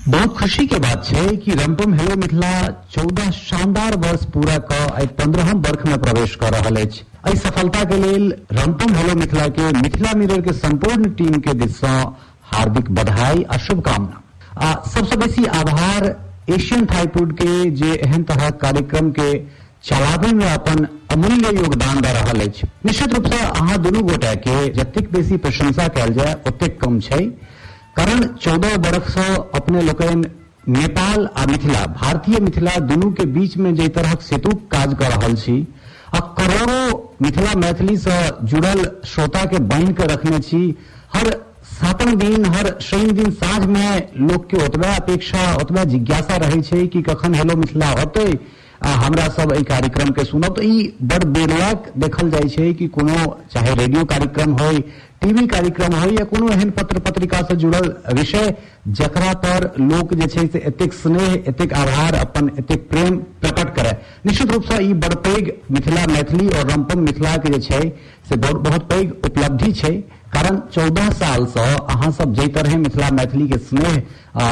बहुत खुशी के बात छै कि रंपम हेलो मिथिला चौदह शानदार वर्ष पूरा कऽ आइ पंद्रहम वर्ष में प्रवेश कर रहल अछि। एहि सफलता के लेल रमपम हेलो मिथिला के मिथिला मिरर के संपूर्ण टीम के दिस सँ हार्दिक बधाई आ शुभकामना। आ सबसे बेसी आभार एशियन थाई फ़ूड के जे एहन तरह कार्यक्रम के चलाबै में अपन अमूल्य योगदान दऽ रहल अछि। निश्चित रूप से अहाँ दुनू गोटा के जतेक बेसी प्रशंसा कयल जाय, ओतेक कम छै। कारण चौदह वर्ष अपने लोकनि नेपाल आ मिथिला, भारतीय मिथिला दुनू के बीच में जे तरहक सेतु काज कर रहल छी, आ करोड़ों मिथिला मैथिली से जुड़ल श्रोता के बाँध के रखने छी, हर सातम दिन, हर शनि दिन साँझ में लोग के ओतबा अपेक्षा, ओतबा जिज्ञासा रहे छै कि कखन हेलो मिथिला होतै, आ हमरा सब एहि कार्यक्रम के सुनब। तऽ ई बड़ बेरलक देखल जाइ छै कि कोनो चाहे रेडियो कार्यक्रम होय टीवी कार्यक्रम होय या कोनो एहन पत्र पत्रिका से जुड़ल विषय जकरा पर लोग जे छै से एतेक स्नेह, एतेक आभार, अपन एतेक प्रेम प्रकट करे। निश्चित रूप से ई बड़ पैघ मिथिला मैथिली और रंपम मिथिला के जे छै से बहुत बहुत पैघ उपलब्धि छै, कारण चौदह साल से अहाँ सब जाहि तरह मिथिला मैथिली के स्नेह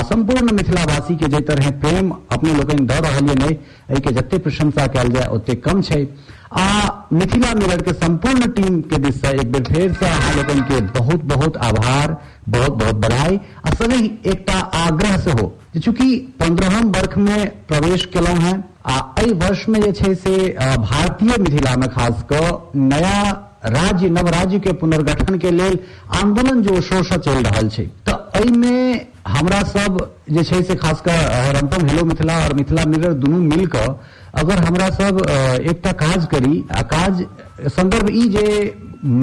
संपूर्ण मिथिलावासी के जाहि तरह प्रेम अपने लोकनि दऽ यए एहि के जते प्रशंसा कयल जाय ओते कम छै। आ, मिथिला मिरर के संपूर्ण टीम के दिस से एक बेर फेर से अहाँ लोकनि के बहुत बहुत आभार बहुत बहुत बधाई। आ संगहि एक आग्रह सेहो जे चूँकि पंद्रहम वर्ष में प्रवेश केलहुं हैं, आ वर्ष में जे से भारतीय मिथिला में खास कऽ नया राज्य नव राज्य के पुनर्गठन के लिए आंदोलन जो शोर से चलि रहल छै एहिमे हमरा सब जे छै से खासकर अ, हेलो मिथिला और मिथिला मिरर दुनू मिलकर अगर हमरा सब एकटा काज करी आ काज संदर्भ ई जे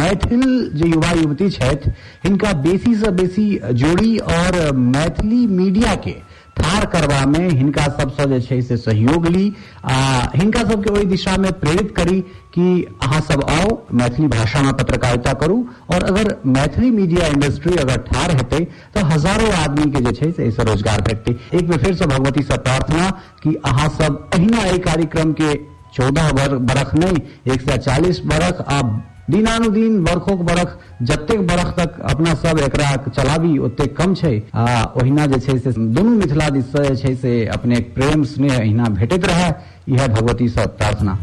मैथिल जे युवा युवती छथि हिनका बेसी से बेसी जोड़ी और मैथिली मीडिया के ठार करबा में हिनका सबसँ जे छै से सहयोग ली, आ हिनका सबके ओहि दिशा में प्रेरित करी कि अहाँ सब आओ मैथिली भाषा में पत्रकारिता करू, और अगर मैथिली मीडिया इंडस्ट्री अगर ठार हेतै हज़ारों आदमी के जे छै से रोज़गार भेटतै। एक बेर फेर से भगवती से प्रार्थना कि अहाँ सब अहिना कार्यक्रम के चौदह बरख नहीं, एक सौ चालीस बरख आ दिनानुदिन बरखोक बरख जतेक बरख तक अपना सब एकरा चलाबी ओतेक कम छै। आ ओहिना जे छै से दुनू मिथिला दिस से जे छै से अपने प्रेम स्नेह अहिना भेटैत रहे इएह भगवती से प्रार्थना।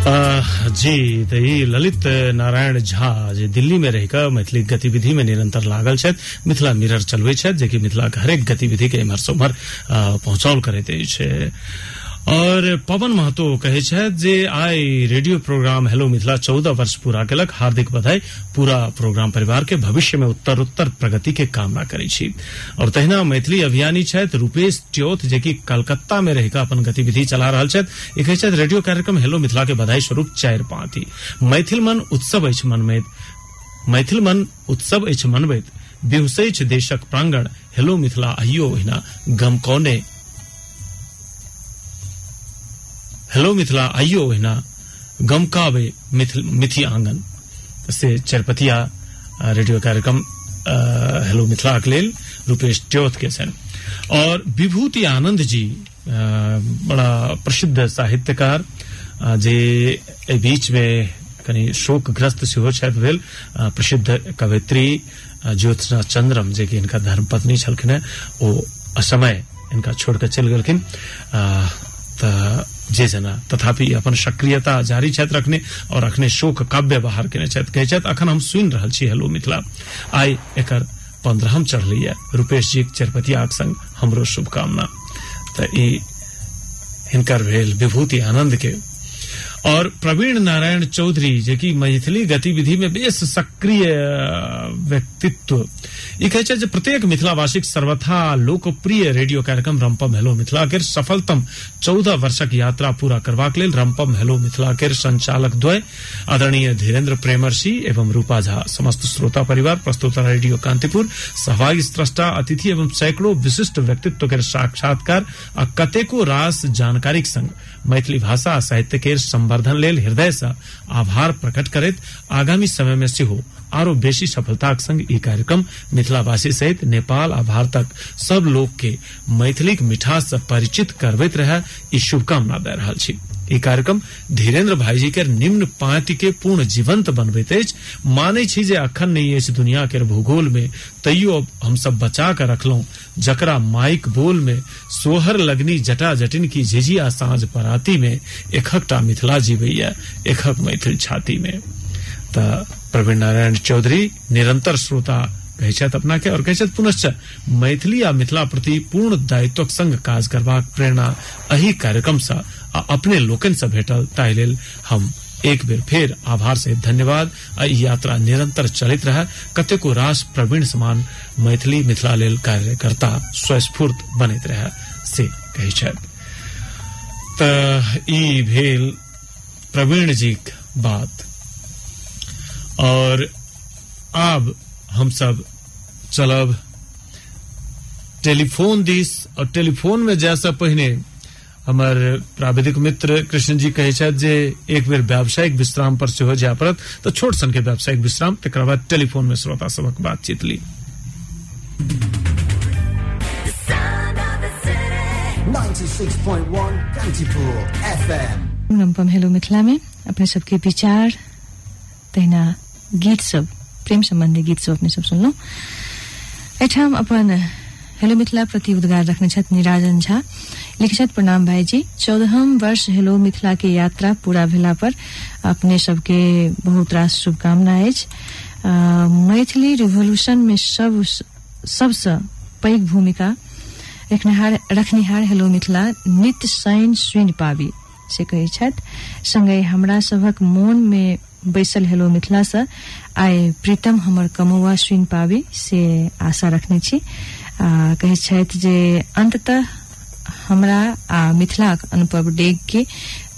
जी तऽ ई ललित नारायण झा जे दिल्ली में रहि कऽ मैथिली गतिविधि में निरंतर लागल मिथिला मिरर चलबै छथि, जेकि मिथिलाक हरेक गतिविधि के एम्हर से उम्हर पहुंचाओल करैत अछि। और पवन महतो कहै जे आइ रेडियो प्रोग्राम हेलो मिथिला चौदह वर्ष पूरा केलक। हार्दिक बधाई। पूरा प्रोग्राम परिवार के भविष्य में उत्तर उत्तर प्रगति के कामना करै छी। और तहिना मैथिली अभियानी रूपेश च्योथ जेकि कलकत्ता में रहिकऽ अपन गतिविधि चला छथि। ई कहै रेडियो कार्यक्रम हेलो मिथिला के बधाई स्वरूप चारि पाँति। मैथिल मन उत्सव मैथिल मन उत्सव अछि मनबैत। देशक प्रांगण। हेलो मिथिला, अहियो ओहिना गमकौने हेलो मिथिला आइयो ओहिना गमकावे मिथि आँगन। से चरपतिया रेडियो कार्यक्रम हेलो मिथिला के लेल रूपेश ट्योथ के छनि और विभूति आनंद जी अ, बड़ा प्रसिद्ध साहित्यकार जे एहि बीच में कनि शोकग्रस्त छथि भेल। प्रसिद्ध कवयित्री अ, ज्योत्सना चंद्रम जे कि हिनका धर्मपत्नी छलखिन ओ असमय इनका छोड़ के चल गेलखिन। जे जना तथापि अपन सक्रियता जारी छथि रखने और अखने शोक, काव्य बाहर केने छथि कहै छथि अखन हम सुनि रहल छी, हेलो मिथिला। आइ एकर पंद्रहम चढ़लैया रूपेश जी चरपतियाक संग, हमरो शुभकामना। त ई हिनकर भेल विभूति आनंद के और प्रवीण नारायण चौधरी, जे कि मैथिली गतिविधि में बेस सक्रिय व्यक्तित्व। ई जे प्रत्येक मिथिलावासीक सर्वथा लोकप्रिय रेडियो कार्यक्रम रम्पम हेलो मिथिला के सफलतम चौदह वर्षक यात्रा पूरा करबाक लेल रम्पम हेलो मिथिला के संचालक द्वय, आदरणीय धीरेन्द्र प्रेमर्षि एवं रूपा झा, समस्त श्रोता परिवार, प्रस्तुता रेडियो कांतिपुर, सहभागी, स्रष्टा, अतिथि एवं सैकड़ों विशिष्ट व्यक्तित्व के साक्षात्कार आ कतेको रास जानकारीक संग। मैथिली भाषा साहित्य के संवर्धन लेल हृदय से आभार प्रकट करैत आगामी समय में सेहो आरो बेसी सफलताक संग ई कार्यक्रम मिथिलावासी सहित नेपाल आ भारतक सब लोक के मैथिलीक मिठास से परिचित करबैत रहे ई शुभकामना दे रहल छी। ई कार्यक्रम धीरेन्द्र भाईजी के निम्न पाँति के पूर्ण जीवंत बनबैत अछि। मानै छी जे अखन नहीं अछि दुनिया के भूगोल में तैयो हम सब बचा के रखलौं जकरा माइक बोल में सोहर लगनी जटा जटिन की झिझिया साँझ पराती में एकहकटा मिथिला जीवैया, एकहक मैथिल छाती में प्रवीण नारायण चौधरी, निरंतर श्रोता कहै छथि अपना के और कहै छथि पुनश्च मैथिली आ मिथिला प्रति पूर्ण दायित्वक संग काज करबाक प्रेरणा एही कार्यक्रम से आ अपने लोकनि से भेटल। ताहि लेल हम एक बेर फेर आभार से धन्यवाद। यात्रा निरंतर चलैत रहे कतेको रास प्रवीण समान मैथिली मिथिला लेल कार्यकर्ता स्वस्फूर्त बनैत रहे से कहै ई भेल प्रवीण जी बात। और आब हम सब चलब टेलीफोन दिस और टेलीफोन में जाय से पहिने हमर प्राविधिक मित्र कृष्ण जी कहे छथि जे एक बेर व्यावसायिक विश्राम पर सेहो जाय पड़त तऽ छोट सन के व्यावसायिक विश्राम तकर बाद टेलीफोन में श्रोता सबक बातचीत ली। 96.1 Kantipur FM. रम्पम हेलो मिथिला में अपने सबके विचार तहिना गीत सब, प्रेम संबंधी गीत सब अपने सब सुनलहुँ एहिठाम अपन, हेलो मिथिला प्रति उद्गार रखने छथि निराजन झा। लिखे प्रणाम भाई जी चौदहम वर्ष हेलो मिथिला के यात्रा पूरा भेला पर अपने सबके बहुत रास शुभकामना अछि। मैथिली रिवोल्यूशन में सब, सबसँ पैघ भूमिका रखनिहार रखनिहार हेलो मिथिला नित्य शयन सुनि पाबी, से कहै छथि। संगे हमरा सभक मोन में बैसल हेलो मिथिला से आइ प्रीतम हमर कमौआ सुनि पाबी, से आशा रखने छी। कहै छथि जे अंततः हमरा आ मिथिलाक अनुपम डेग के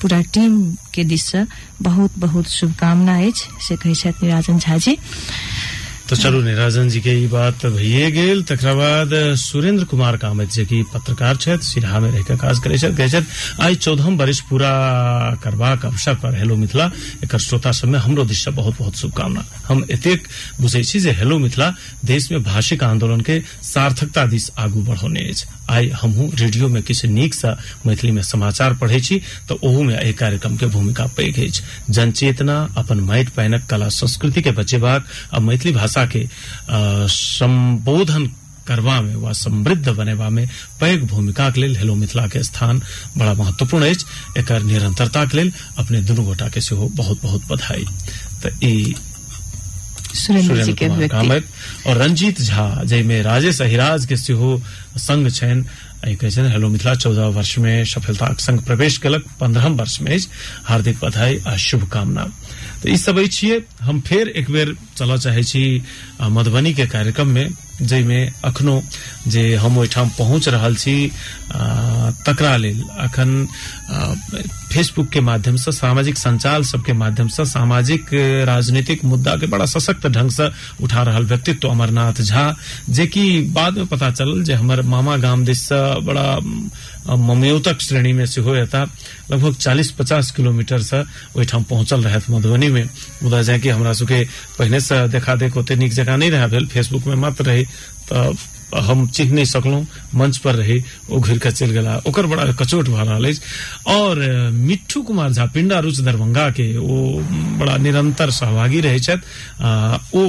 पूरा टीम के दिशा बहुत बहुत शुभकामना से कहै छथि निराजन झा जी। तो चलू निराजन जी के बात भइए गेल। तकरा बाद सुरेंद्र कुमार कामत जी की पत्रकार छथि सिरहा में रह के काज करै छथि कहै चौदहम वर्ष पूरा करबाक अवसर पर हेलो मिथिला। एकर श्रोता सब में हमरो दिश से बहुत बहुत शुभकामना। हम एतेक बुझै छी जे हेलो मिथिला देश में भाषिक आंदोलन के सार्थकता दिस आगू बढ़ौने अछि। आइ रेडियो में किछु नीक सँ मैथिली में समाचार पढ़ै छी, तऽ ओहू में एहि कार्यक्रम के भूमिका पैघ अछि। जनचेतना, अपन माटि पानिक कला संस्कृति के बचेबाक आ मैथिली भाषा के अ, संबोधन करबा में व समृद्ध बनेवा में पैघ भूमिका के लेल हेलो मिथिला के स्थान बड़ा महत्वपूर्ण अछि। एक निरंतरता के लेल अपने दुनू गोटा के सेहो बहुत बहुत बधाई ई सुरेंद्र के कुमार कामत और रंजीत झा जाहिमे राजेश अहिराज के सेहो संग छनि। एहि कहै छनि हेलो मिथिला चौदह वर्ष में सफलताक संग प्रवेश केलक पंद्रहम वर्ष में अछि। हार्दिक बधाई आ शुभकामना। तऽ ई सब छियै हम फेर एक बेर चलऽ चाहे मधुबनी के कार्यक्रम में जाहिमे अखनो जे हम ओहिठाम पहुँच रहल छी तकरा लेल अखन फेसबुक के माध्यम से सामाजिक संचार सबके माध्यम से सामाजिक राजनीतिक मुद्दा के बड़ा सशक्त ढंग से उठा रहल व्यक्तित्व अमरनाथ झा, जे कि बाद में पता चलल जे हमर मामा गाम दिस से बड़ा ममयोतक श्रेणी में सेहो एता, लगभग 40-50 किलोमीटर से ओहिठाम पहुंचल रहत मधुबनी में मुदा जाय कि हमरा सबके से देखा देख ओते नीक जगह नहीं रहा भेल फेसबुक में मात्र रही तऽ हम चिन्ह नहीं सकलहुं मंच पर रही ओ घुर के चल गेला ओकर बड़ा कचोट भऽ रहल अछि और मिट्ठू कुमार झा पिंडा रुच दरभंगा के ओ बड़ा निरंतर सहभागी रहै छथि। ओ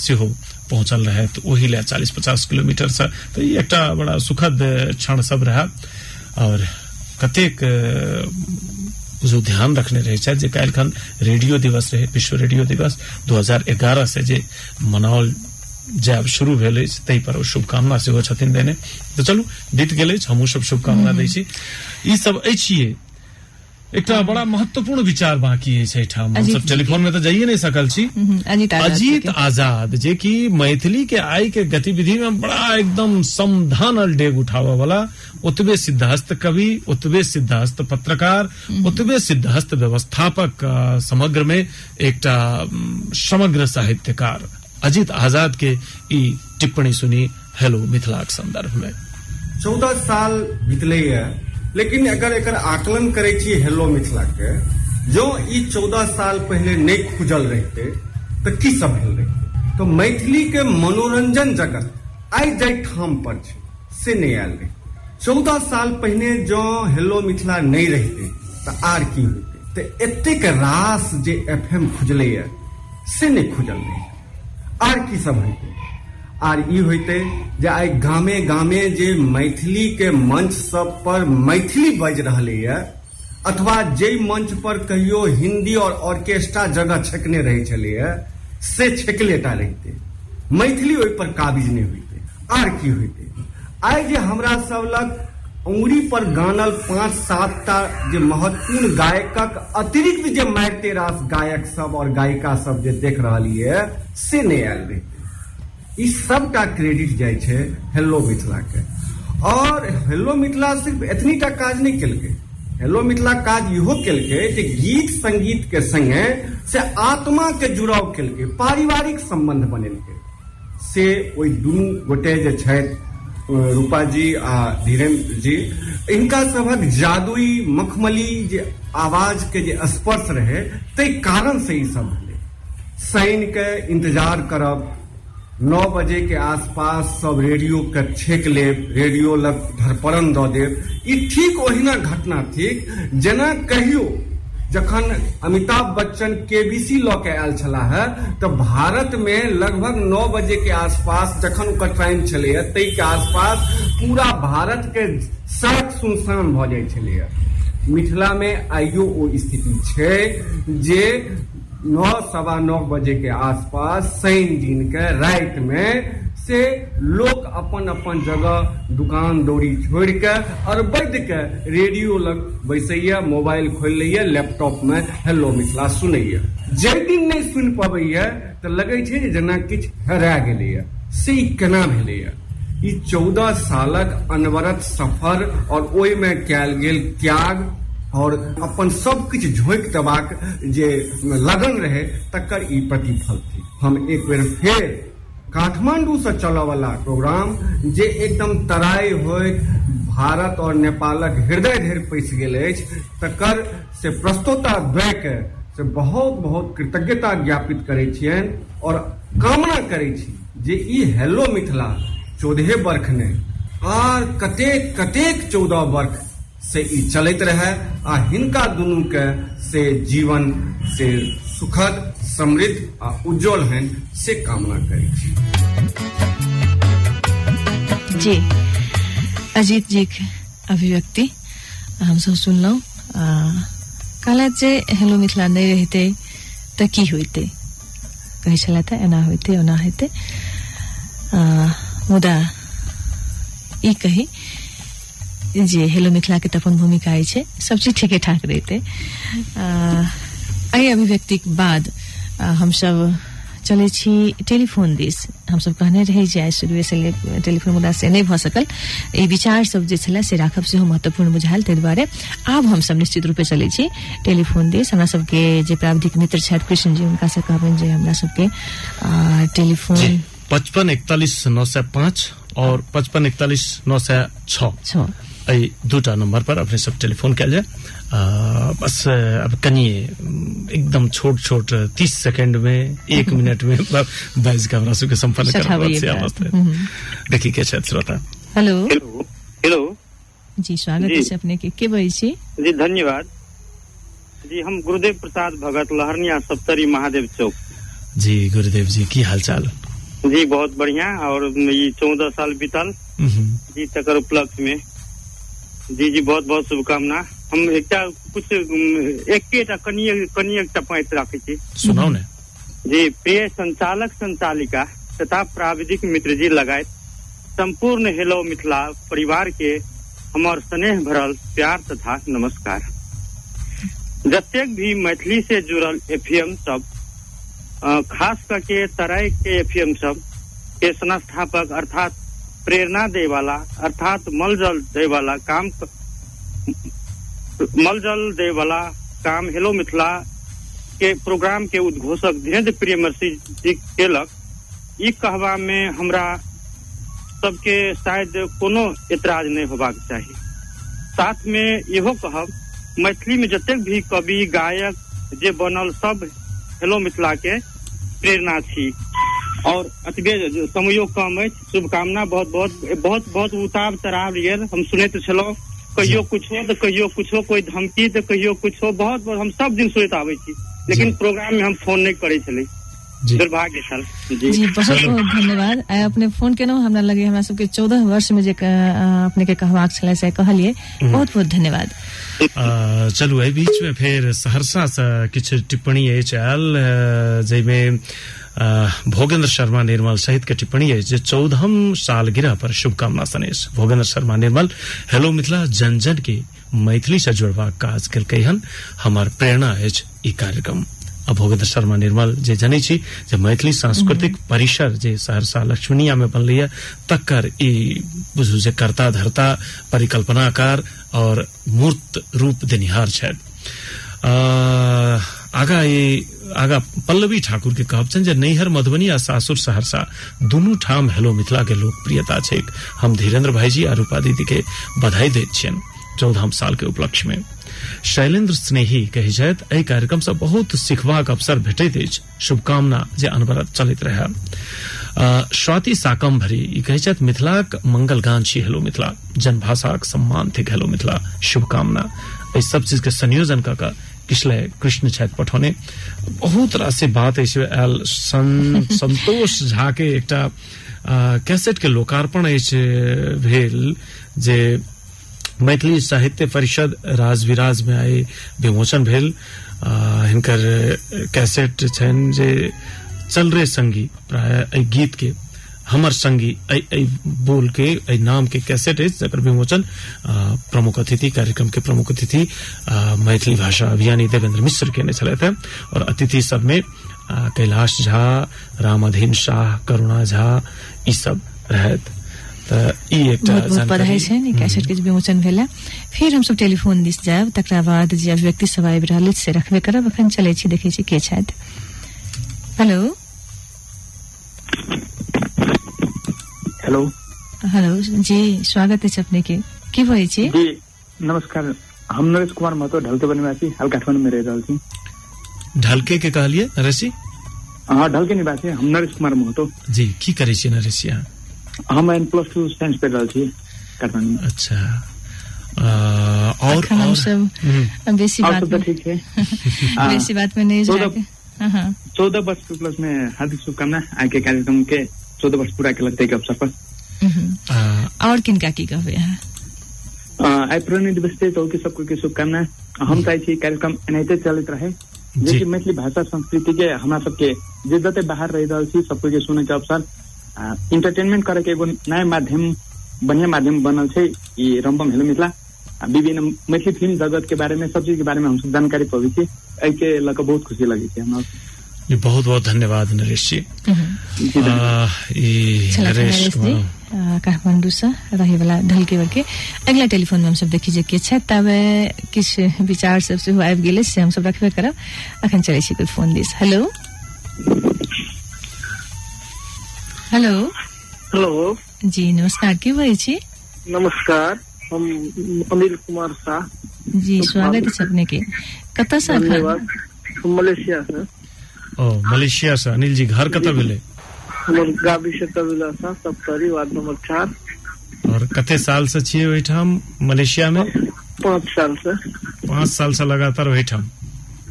सेहो पहुंचल रहे ओहि ले चालीस पचास किलोमीटर से तऽ ई एकटा बड़ा सुखद क्षण सब रहे। और कतेक बुझू ध्यान रखने रहे। छथि जे खान रेडियो दिवस रहे विश्व रेडियो दिवस 2011 से जे मनाओल जायब शुरू भेल अछि ताहि पर ओ शुभकामना सेहो छथिन देने। तो चलू बीत गेल अछि हमहूँ सब शुभकामना दै छी। ई सब अछि एकटा बड़ा महत्वपूर्ण विचार बाकी एहिठाम अजीत हमसब टेलीफोन में तो जाइए नहीं सकल छी हम्म, अजीत आज़ाद अजीत आज़ाद जे कि मैथिली के आय के गतिविधि में बड़ा एकदम समधानल डेग उठावे वाला ओतबे सिद्धहस्त कवि ओतबे सिद्धहस्त पत्रकार ओतबे सिद्धहस्त व्यवस्थापक समग्र में एक समग्र साहित्यकार अजीत आज़ाद के ई टिप्पणी सुनी हेलो मिथिलाक संदर्भ में। चौदह साल बीतलैए लेकिन अगर एकर आकलन करे हेलो मिथिला के जो ई चौदह साल पहले नहीं खुजल रहते तो की सब भेल रहते? तो मैथिली के मनोरंजन जगत आइ जाय ठाम पर से नहीं आयल रहे चौदह साल पहले जो हेलो मिथिला नहीं रहते, तऽ आर की होते एतेक रास जे एफ़ एम खुजलैए, से नहीं खुजल रहे आर की सब होते आर ई होइते जे आइ गामे गामे जे मैथिली के मंच सब पर मैथिली बाजि रहलैए अथवा जाहि मंच पर कहियो हिंदी और ऑर्केस्ट्रा जगह छेकने रहे छलैए से छेकलेटा रहिते। मैथिली ओहि पर काबिज नहि होइते। आर की होइते? आइ जे हमरा सब लग उंगली पर गानल पाँच सात टा जे महत्वपूर्ण गायकक अतिरिक्त जे मारिते रास गायक सब और गायिका सब जे देख रहलिए से नहीं आयल रहिते। ई सबटा क्रेडिट जाइ छै हेलो मिथिला के। और हेलो मिथिला सिर्फ़ एतनी टा काज नहीं केलकै। हेलो मिथिला काज इहो केलकै जे गीत संगीत के संगे से आत्मा के जुड़ाव केलकै, पारिवारिक संबंध बनेलकै। से ओहि दुनू गोटे जे रूपा जी आ धीरेन्द्र जी इनका सभक जादुई मखमली जे आवाज़ के जे स्पर्श रहे ताहि कारण से ई सब शनि के इंतज़ार करब नौ बजे के आसपास सब रेडियो के छेक लेब रेडियो लग धरपरन दऽ ई ठीक ओहिना घटना थिक जेना कहियो, जखन अमिताभ बच्चन केबीसी लऽ के आयल छलाह है तऽ भारत में लगभग नौ बजे के आसपास जखन ओकर टाइम छलैया ताहि के आसपास पूरा भारत के सड़क सुनसान भऽ जाइ छलैया मिथिला में आइयो ओ स्थिति छै जे नौ, सवा नौ बजे के आसपास शनि दिन के राति में से लोग अपन अपन जगह दुकान दौरी छोड़ के और बैठ के रेडियो लग बैसैया, मोबाइल खोल लैया, लैपटॉप में हेलो मिथिला सुनैया। जाहि दिन नहीं सुन पबैया तो लगे छै जे जेना किछु हेरा से केना चौदह सालक अनवरत सफ़र और ओहि में कयल गेल त्याग और अपन सब किछु झोंक देबाक जे लगन रहे, तकर ई प्रतिफल थी। हम एक बेर फेर काठमांडू से चलऽ वाला प्रोग्राम, जे एकदम तराई होइत भारत और नेपालक हृदय धरि पैसि गेल अछि, तकर से प्रस्तोता द्वय के से बहुत बहुत कृतज्ञता ज्ञापित करै छियनि और कामना करै छी जे ई हेलो मिथिला चौदहे वर्ष ने आर कतेक कतेक चौदह वर्ष से चलैत रहे आ हिनका दुनू के से जीवन से सुखद समृद्ध आ उज्जवल हैं से कामना करै जी अजीत जी के अभिव्यक्ति हम सब कहलथि जे हेलो मिथिला नहीं रहते तो की होइते? कहै एना होइते ओना होइते। आ, मुदा ई कही जे हेलो मिथिला के तऽ अपन भूमिका ई छै सब चीज़ ठीके ठाक रहते आ, एहि अभिव्यक्तिक बाद हम हमसब चले छी टेलीफोन दिस हम सब कहने रही जे आइ शुरुए से ले- टेलीफोन मुद्दा से नहीं भ सकल ई विचार सब जे छले से राखब सेहो महत्वपूर्ण बुझायल ताहि दुआरे आब हम सब निश्चित रूपे चले छी टेलीफोन दिस हमरा सबके जे प्राविधिक मित्र छथि कृष्ण जी हुनका से कहबनि जे हमरा सबके टेलीफोन पचपन इकतालीस नौ सौ पाँच और पचपन इकतालीस नौ सौ छ दूटा नंबर पर अपने सब टेलीफोन कयल जाय आ, बस अब कनिए एकदम छोट छोट तीस सेकंड में एक (laughs) मिनट में ब- बाइस का हमरा सबके संपन्न प्रयास। अवस्था हम्म। देखी के छथि श्रोता हेलो। हेलो। जी स्वागत जी। छै अपने के। के बजै छी जी धन्यवाद। जी हम गुरुदेव प्रसाद भगत लहरनिया सप्तरी महादेव चौक। जी गुरुदेव जी की हालचाल? जी बहुत बढ़िया और ये चौदह साल बीतल। हम्म, जी तकर उपलक्ष्य में। जी जी बहुत बहुत शुभकामना। हम एकटा कुछ एकेटा कनिए कनिए एकटा पैंत राखै छी। सुनाओ ने। जी प्रिय संचालक संचालिका तथा प्राविधिक मित्र जी लगायत संपूर्ण हेलो मिथिला परिवार के हमर स्नेह भरल प्यार तथा नमस्कार। जतेक भी मैथिली से जुड़ल एफएम सब खास करके तराई के एफएम सब के संस्थापक अर्थात प्रेरणा दे वाला अर्थात मलजल दे वाला काम मल जल दे वाला काम हेलो मिथिला के प्रोग्राम के उद्घोषक धीरेन्द्र प्रियमर्शी जी केलक। ई कहबा में हमरा सबके शायद कोनो एतराज़ नहीं होबाक चाहिए साथ में इहो कहब मैथिली में जतेक भी कवि, गायक जे बनल सब हेलो मिथिला के प्रेरणा छी। और अतबे जे समयो कम अछि शुभकामना बहुत बहुत बहुत बहुत उतार चढ़ाव गेल हम सुनैत छलहुँ कहियो कुछो तऽ कहियो कुछो कोई धमकी तो कहियो कुछो बहुत बहुत हम सब दिन सुनैत आबै छी। लेकिन प्रोग्राम में हम फ़ोन नहीं करे छलै। दुर्भाग्य छल। जी। जी बहुत बहुत धन्यवाद। आइ अपने फ़ोन केलहुँ हमरा लगे हमरा सबके चौदह वर्ष में जे अपने के कहबाक छलै से कहलिए बहुत बहुत धन्यवाद। चलू एहि बीच में फेर सहरसा से किछु टिप्पणी अछि। आयल जाहिमे भोगेंद्र शर्मा निर्मल सहित के टिप्पणी अछि जे चौदहम सालगिरह पर शुभकामना सनेश भोगेंद्र शर्मा निर्मल हेलो मिथिला जन जन के मैथिली से जुड़बाक काज केलकै हन हमर प्रेरणा अछि ई कार्यक्रम। आ भोगेंद्र शर्मा निर्मल जे जनै छी जे मैथिली सांस्कृतिक परिसर जे सहरसा लक्ष्मणिया में बनलैया तकर ई बुझू जे कर्ता धर्ता परिकल्पनाकार और मूर्त रूप देनिहार छथि। आगा ई आगा पल्लवी ठाकुर के कहब जे नैहर, मधुबनी आ सासुर, सहरसा, दुनू ठाम हेलो मिथिला के लोकप्रियता छैक। हम धीरेन्द्र भाईजी आ रूपा दीदी के बधाई दैत छियनि चौदहम साल के उपलक्ष्य में। शैलेंद्र स्नेही कहै छथि एहि कार्यक्रम से बहुत सिखबाक अवसर भेटैत अछि। शुभकामना जे अनवरत चलैत रहै स्वाति साकम भरी ई कहै मिथिलाक मंगल गान छी हेलो मिथिला। जनभाषाक सम्मान थिक हेलो मिथिला। शुभकामना। एहि सब चीज़ के संयोजन कऽ कऽ किछले कृष्ण छथि पठौने। बहुत रास बात आयल सं, (laughs) संतोष झा के एकटा कैसेट के लोकार्पण अछि भेल जे मैथिली साहित्य परिषद राज विराज में आइ विमोचन भेल। हिनकर कैसेट छनि जे चल रे संगी प्राय गीत के। हमर संगी बोल के नाम के कैसेट अछि जकर विमोचन प्रमुख अतिथि कार्यक्रम के प्रमुख अतिथि मैथिली भाषा अभियानी देवेंद्र मिश्र केने छलथि हैं। और अतिथि सब में कैलाश झा रामाधीन शाह करुणा झा ई सब के विमोचन भेलै। फिर हम सब टेलीफोन दिस जायब तकरा बाद जे अभिव्यक्ति सब आबि रहल से रखबे करब अखन चलै छी देखै छी के छथि। हेलो? हेलो। हेलो जी स्वागत है अपने के। की बजै छी? जी नमस्कार। हम नरेश कुमार महतो ढलके निवासी हाल काठमांडू में रह रहल छी। ढलके के कहलिए नरेश जी? हाँ ढलके निवासी हम नरेश कुमार महतो। जी की करै छी नरेश जी हम एन प्लस टू साइंस पढ़ि रहल छी काठमांडू अच्छा। अ, और अखन हम और? सब हम्म। बेसी बात तो में ठीक है (laughs) बेसी बात में नहीं चौदह- जाके हाँ हाँ। चौदह वर्ष प्लस में हार्दिक शुभकामना आगे के कार्यक्रम के चौदह वर्ष पूरा के लगते के अवसर पर हम्म। और किनका की कहबे अहाँ आ, आइ प्रणय दिवस से चौकी सबको के शुभकामना। हम चाहे छी कार्यक्रम एनाहिते चलित रहे। जे। कि मैथिली भाषा संस्कृति के हमरा सबके जे जते बाहर रह रहल छी सबको के सुने के अवसर। इंटरटेनमेंट करे के एगो नया माध्यम बढ़िया माध्यम बनल छै ई रंबम हेलो मिथिला। विभिन्न मैथिली फ़िल्म जगत के बारे में सब चीज़ के बारे में हम सब जानकारी पाबे छी। एहि के लऽ कऽ बहुत खुशी लगे छै हमरा जी बहुत बहुत धन्यवाद नरेश जी। नरेश काठमांडू से रहे वाला ढलके वर्के। अगला टेलीफोन में हम सब देखी जे के छै तब किछ विचार सबसे आबि गेले से हम सब रखबे करब। अखन चले छी कोई फ़ोन दिस। हेलो। हेलो। हेलो। जी नमस्कार। के बजै छी? नमस्कार हम अनिल कुमार शाह जी स्वागत है अपने के कतऽ से मलेशिया से। ओ मलेशिया से। अनिल जी घर कतऽ भेलै हमर गाबी से कबिला सा सप्तरी वार्ड नंबर चार। और कते साल से छियै ओहिठाम मलेशिया में? पाँच साल से। पाँच साल से लगातार ओहिठाम।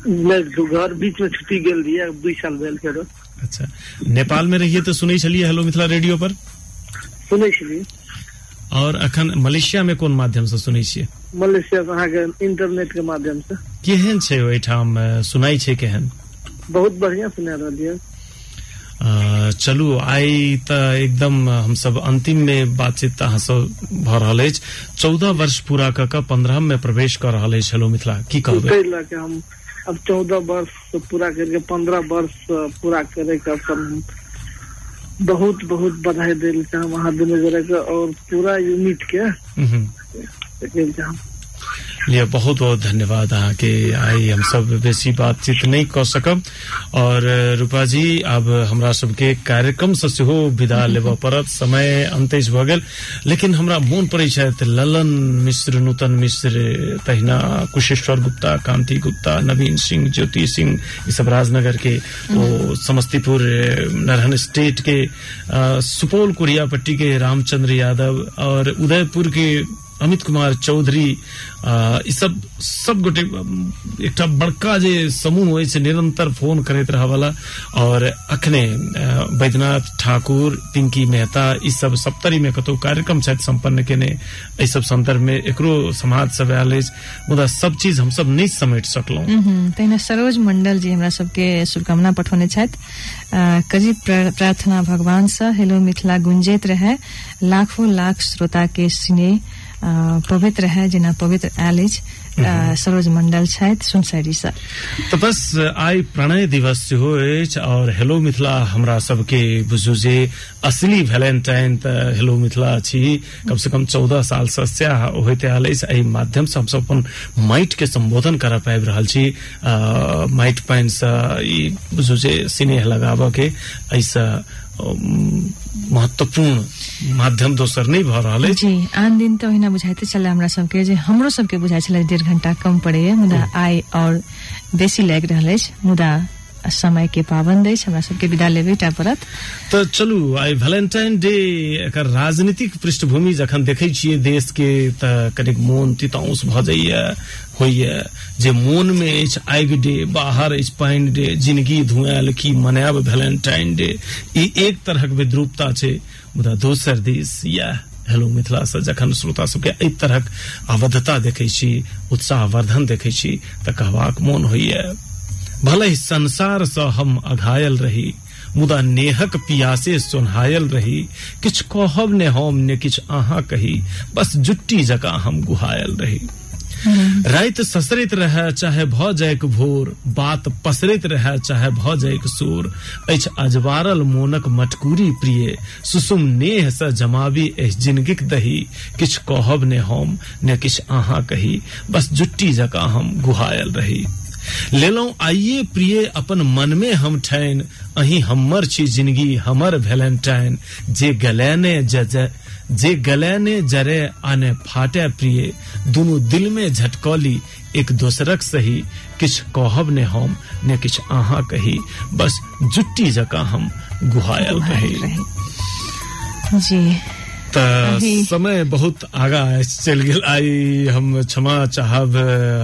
मैं घर बीच में छुट्टी गेल अब दू साल भेल फेरो। अच्छा। नेपाल में रहिए तो सुनै छलियै हेलो मिथिला रेडियो पर? सुनै छलिए और अखन मलेशिया में कोन माध्यम से सुनै छियै? मलेशिया से अहाँके इंटरनेट के माध्यम से। केहन छै ओहिठाम? सुनाइ छै केहन? बहुत बढ़िया सुना रहलिए अ, चलू आइ तऽ एकदम हम सब अंतिम में बातचीत अहाँ सब भऽ रहल अछि। चौदह वर्ष पूरा कऽ कऽ पंद्रहम में प्रवेश कऽ रहल अछि हेलो मिथिला की कहबै? ताहि लऽ के हम अब चौदह वर्ष पूरा करके पंद्रह वर्ष पूरा करे के अपन बहुत बहुत बधाई दिल चाहम अहाँ दुनू गोरे के और पूरा यूनिट के। हम्म। लिए बहुत बहुत धन्यवाद अहाँके आइ हम सब बेसी बातचीत नहीं कऽ सकब और रूपा जी अब हमरा सबके कार्यक्रम से सेहो विदा (laughs) लेबऽ पड़त। समय अंतेज भऽ गेल। लेकिन हमरा मोन पड़ै छथि ललन मिश्र नूतन मिश्र तहिना कुशेश्वर गुप्ता कांति गुप्ता नवीन सिंह ज्योति सिंह ई सब राजनगर के ओ समस्तीपुर नरहन स्टेट के सुपौल कुरियापट्टी के रामचंद्र यादव और उदयपुर के अमित कुमार चौधरी ई सब सब गोटे एकटा बड़का जे समूह होइ छै निरंतर फ़ोन करैत रहऽ वाला और अखने बैद्यनाथ ठाकुर पिंकी मेहता ई सब सप्तरी में कतौ कार्यक्रम छथि संपन्न केने एहि सब संदर्भ में एकरो समाज सब आयल मुदा सब चीज़ हम सब नहि समेट तहिना सरोज मंडल जी हमरा सबके शुभकामना पठौने अ, प्रार्थना भगवान से हेलो मिथिला गुंजैत रहे। लाखों लाख श्रोता के स्नेह पवित्र है जेना पवित्र अ, सरोज मंडल छथि सुनसरी से तऽ बस आइ प्रणय दिवस सेहो अछि और हेलो मिथिला हमरा सबके बुझू जे असली वैलेंटाइन तऽ हेलो मिथिला छी। कम से कम चौदह साल से सएह होइत आयल अछि एहि माध्यम से हमसब अपन माटि के संबोधन करऽ पाबि रहल छी। माटि पानि से ई बुझू जे स्नेह लगाबऽ के एहिसँ महत्वपूर्ण माध्यम दोसर नहि भऽ रहल जी आन दिन तो ओहिना बुझाइते छले हमरा सबके जे हमरो सबके बुझाइ छले डेढ़ घंटा कम पड़ैए मुदा आइ और बेसी लागि रहल अछि मुदा समय के पाबंद अछि विदा लेबे, टा पड़त तऽ चलू, आइ वैलेंटाइन डे एकर राजनीतिक पृष्ठभूमि जखन देखै देश के तऽ कनिक मोन तितौस भऽ जाइए, होइए। जे मोन में अछि, आगि डे बाहर अछि, पानि डे ज़िंदगी धुआल की मनायब वैलेंटाइन डे एक तरहक विद्रूपता छै, मुदा दोसर दिस इएह हेलो मिथिला से जखन श्रोता सबके एहि तरहक आबद्धता देखै उत्साहवर्धन देखै छी तऽ कहबाक मोन होइए। भले ही संसार सँ हम अघायल रही मुदा नेहक पियासे सोन्हायल रही। किछ कहब ने हम ने किछ अहाँ कही बस जुट्टी जका हम गुहायल रही। रात ससरित रहए चाहे भऽ जायक भोर बात पसरैत रहए चाहे भऽ जायक शोर अछि अजवारल मोनक मटकूरी प्रिय सुसुम नेह सँ जमावी एहि जिनगिक दही। किछ कहब ने हम ने किछ अहाँ कही बस जुट्टी जकाँ हम गुहायल रही। लेलहुं आइए प्रिय अपन मन में हम ठैन। अही हमर छी ज़िंदगी हमर वैलेंटाइन। जे गलैने जज जे गलैने जरे आने फाटे प्रिय। दुनू दिल में झटकौली एक दोसरक सही। किछ कहब ने हम ने किछ अहाँ कही। बस जुट्टी जका हम गुहायल रही। जी। समय बहुत आगा चल गेल आई हम क्षमा चाहब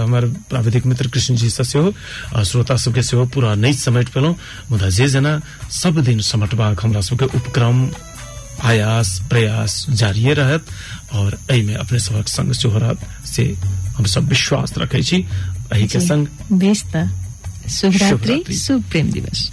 हमर प्राविधिक मित्र कृष्ण जी से सेहो आ श्रोता सबके सेहो पूरा नहीं समेट पेलहुँ मुदा जे जेना सब दिन समटबाक हमरा सबके उपक्रम आयास प्रयास जारिये रहत और एहिमे अपने सभक संग सेहो रहत से हम सब विश्वास रखै छी। एहि के संग बेस त शुभ रात्रि शुभ रात्रि। शुभ प्रेम दिवस।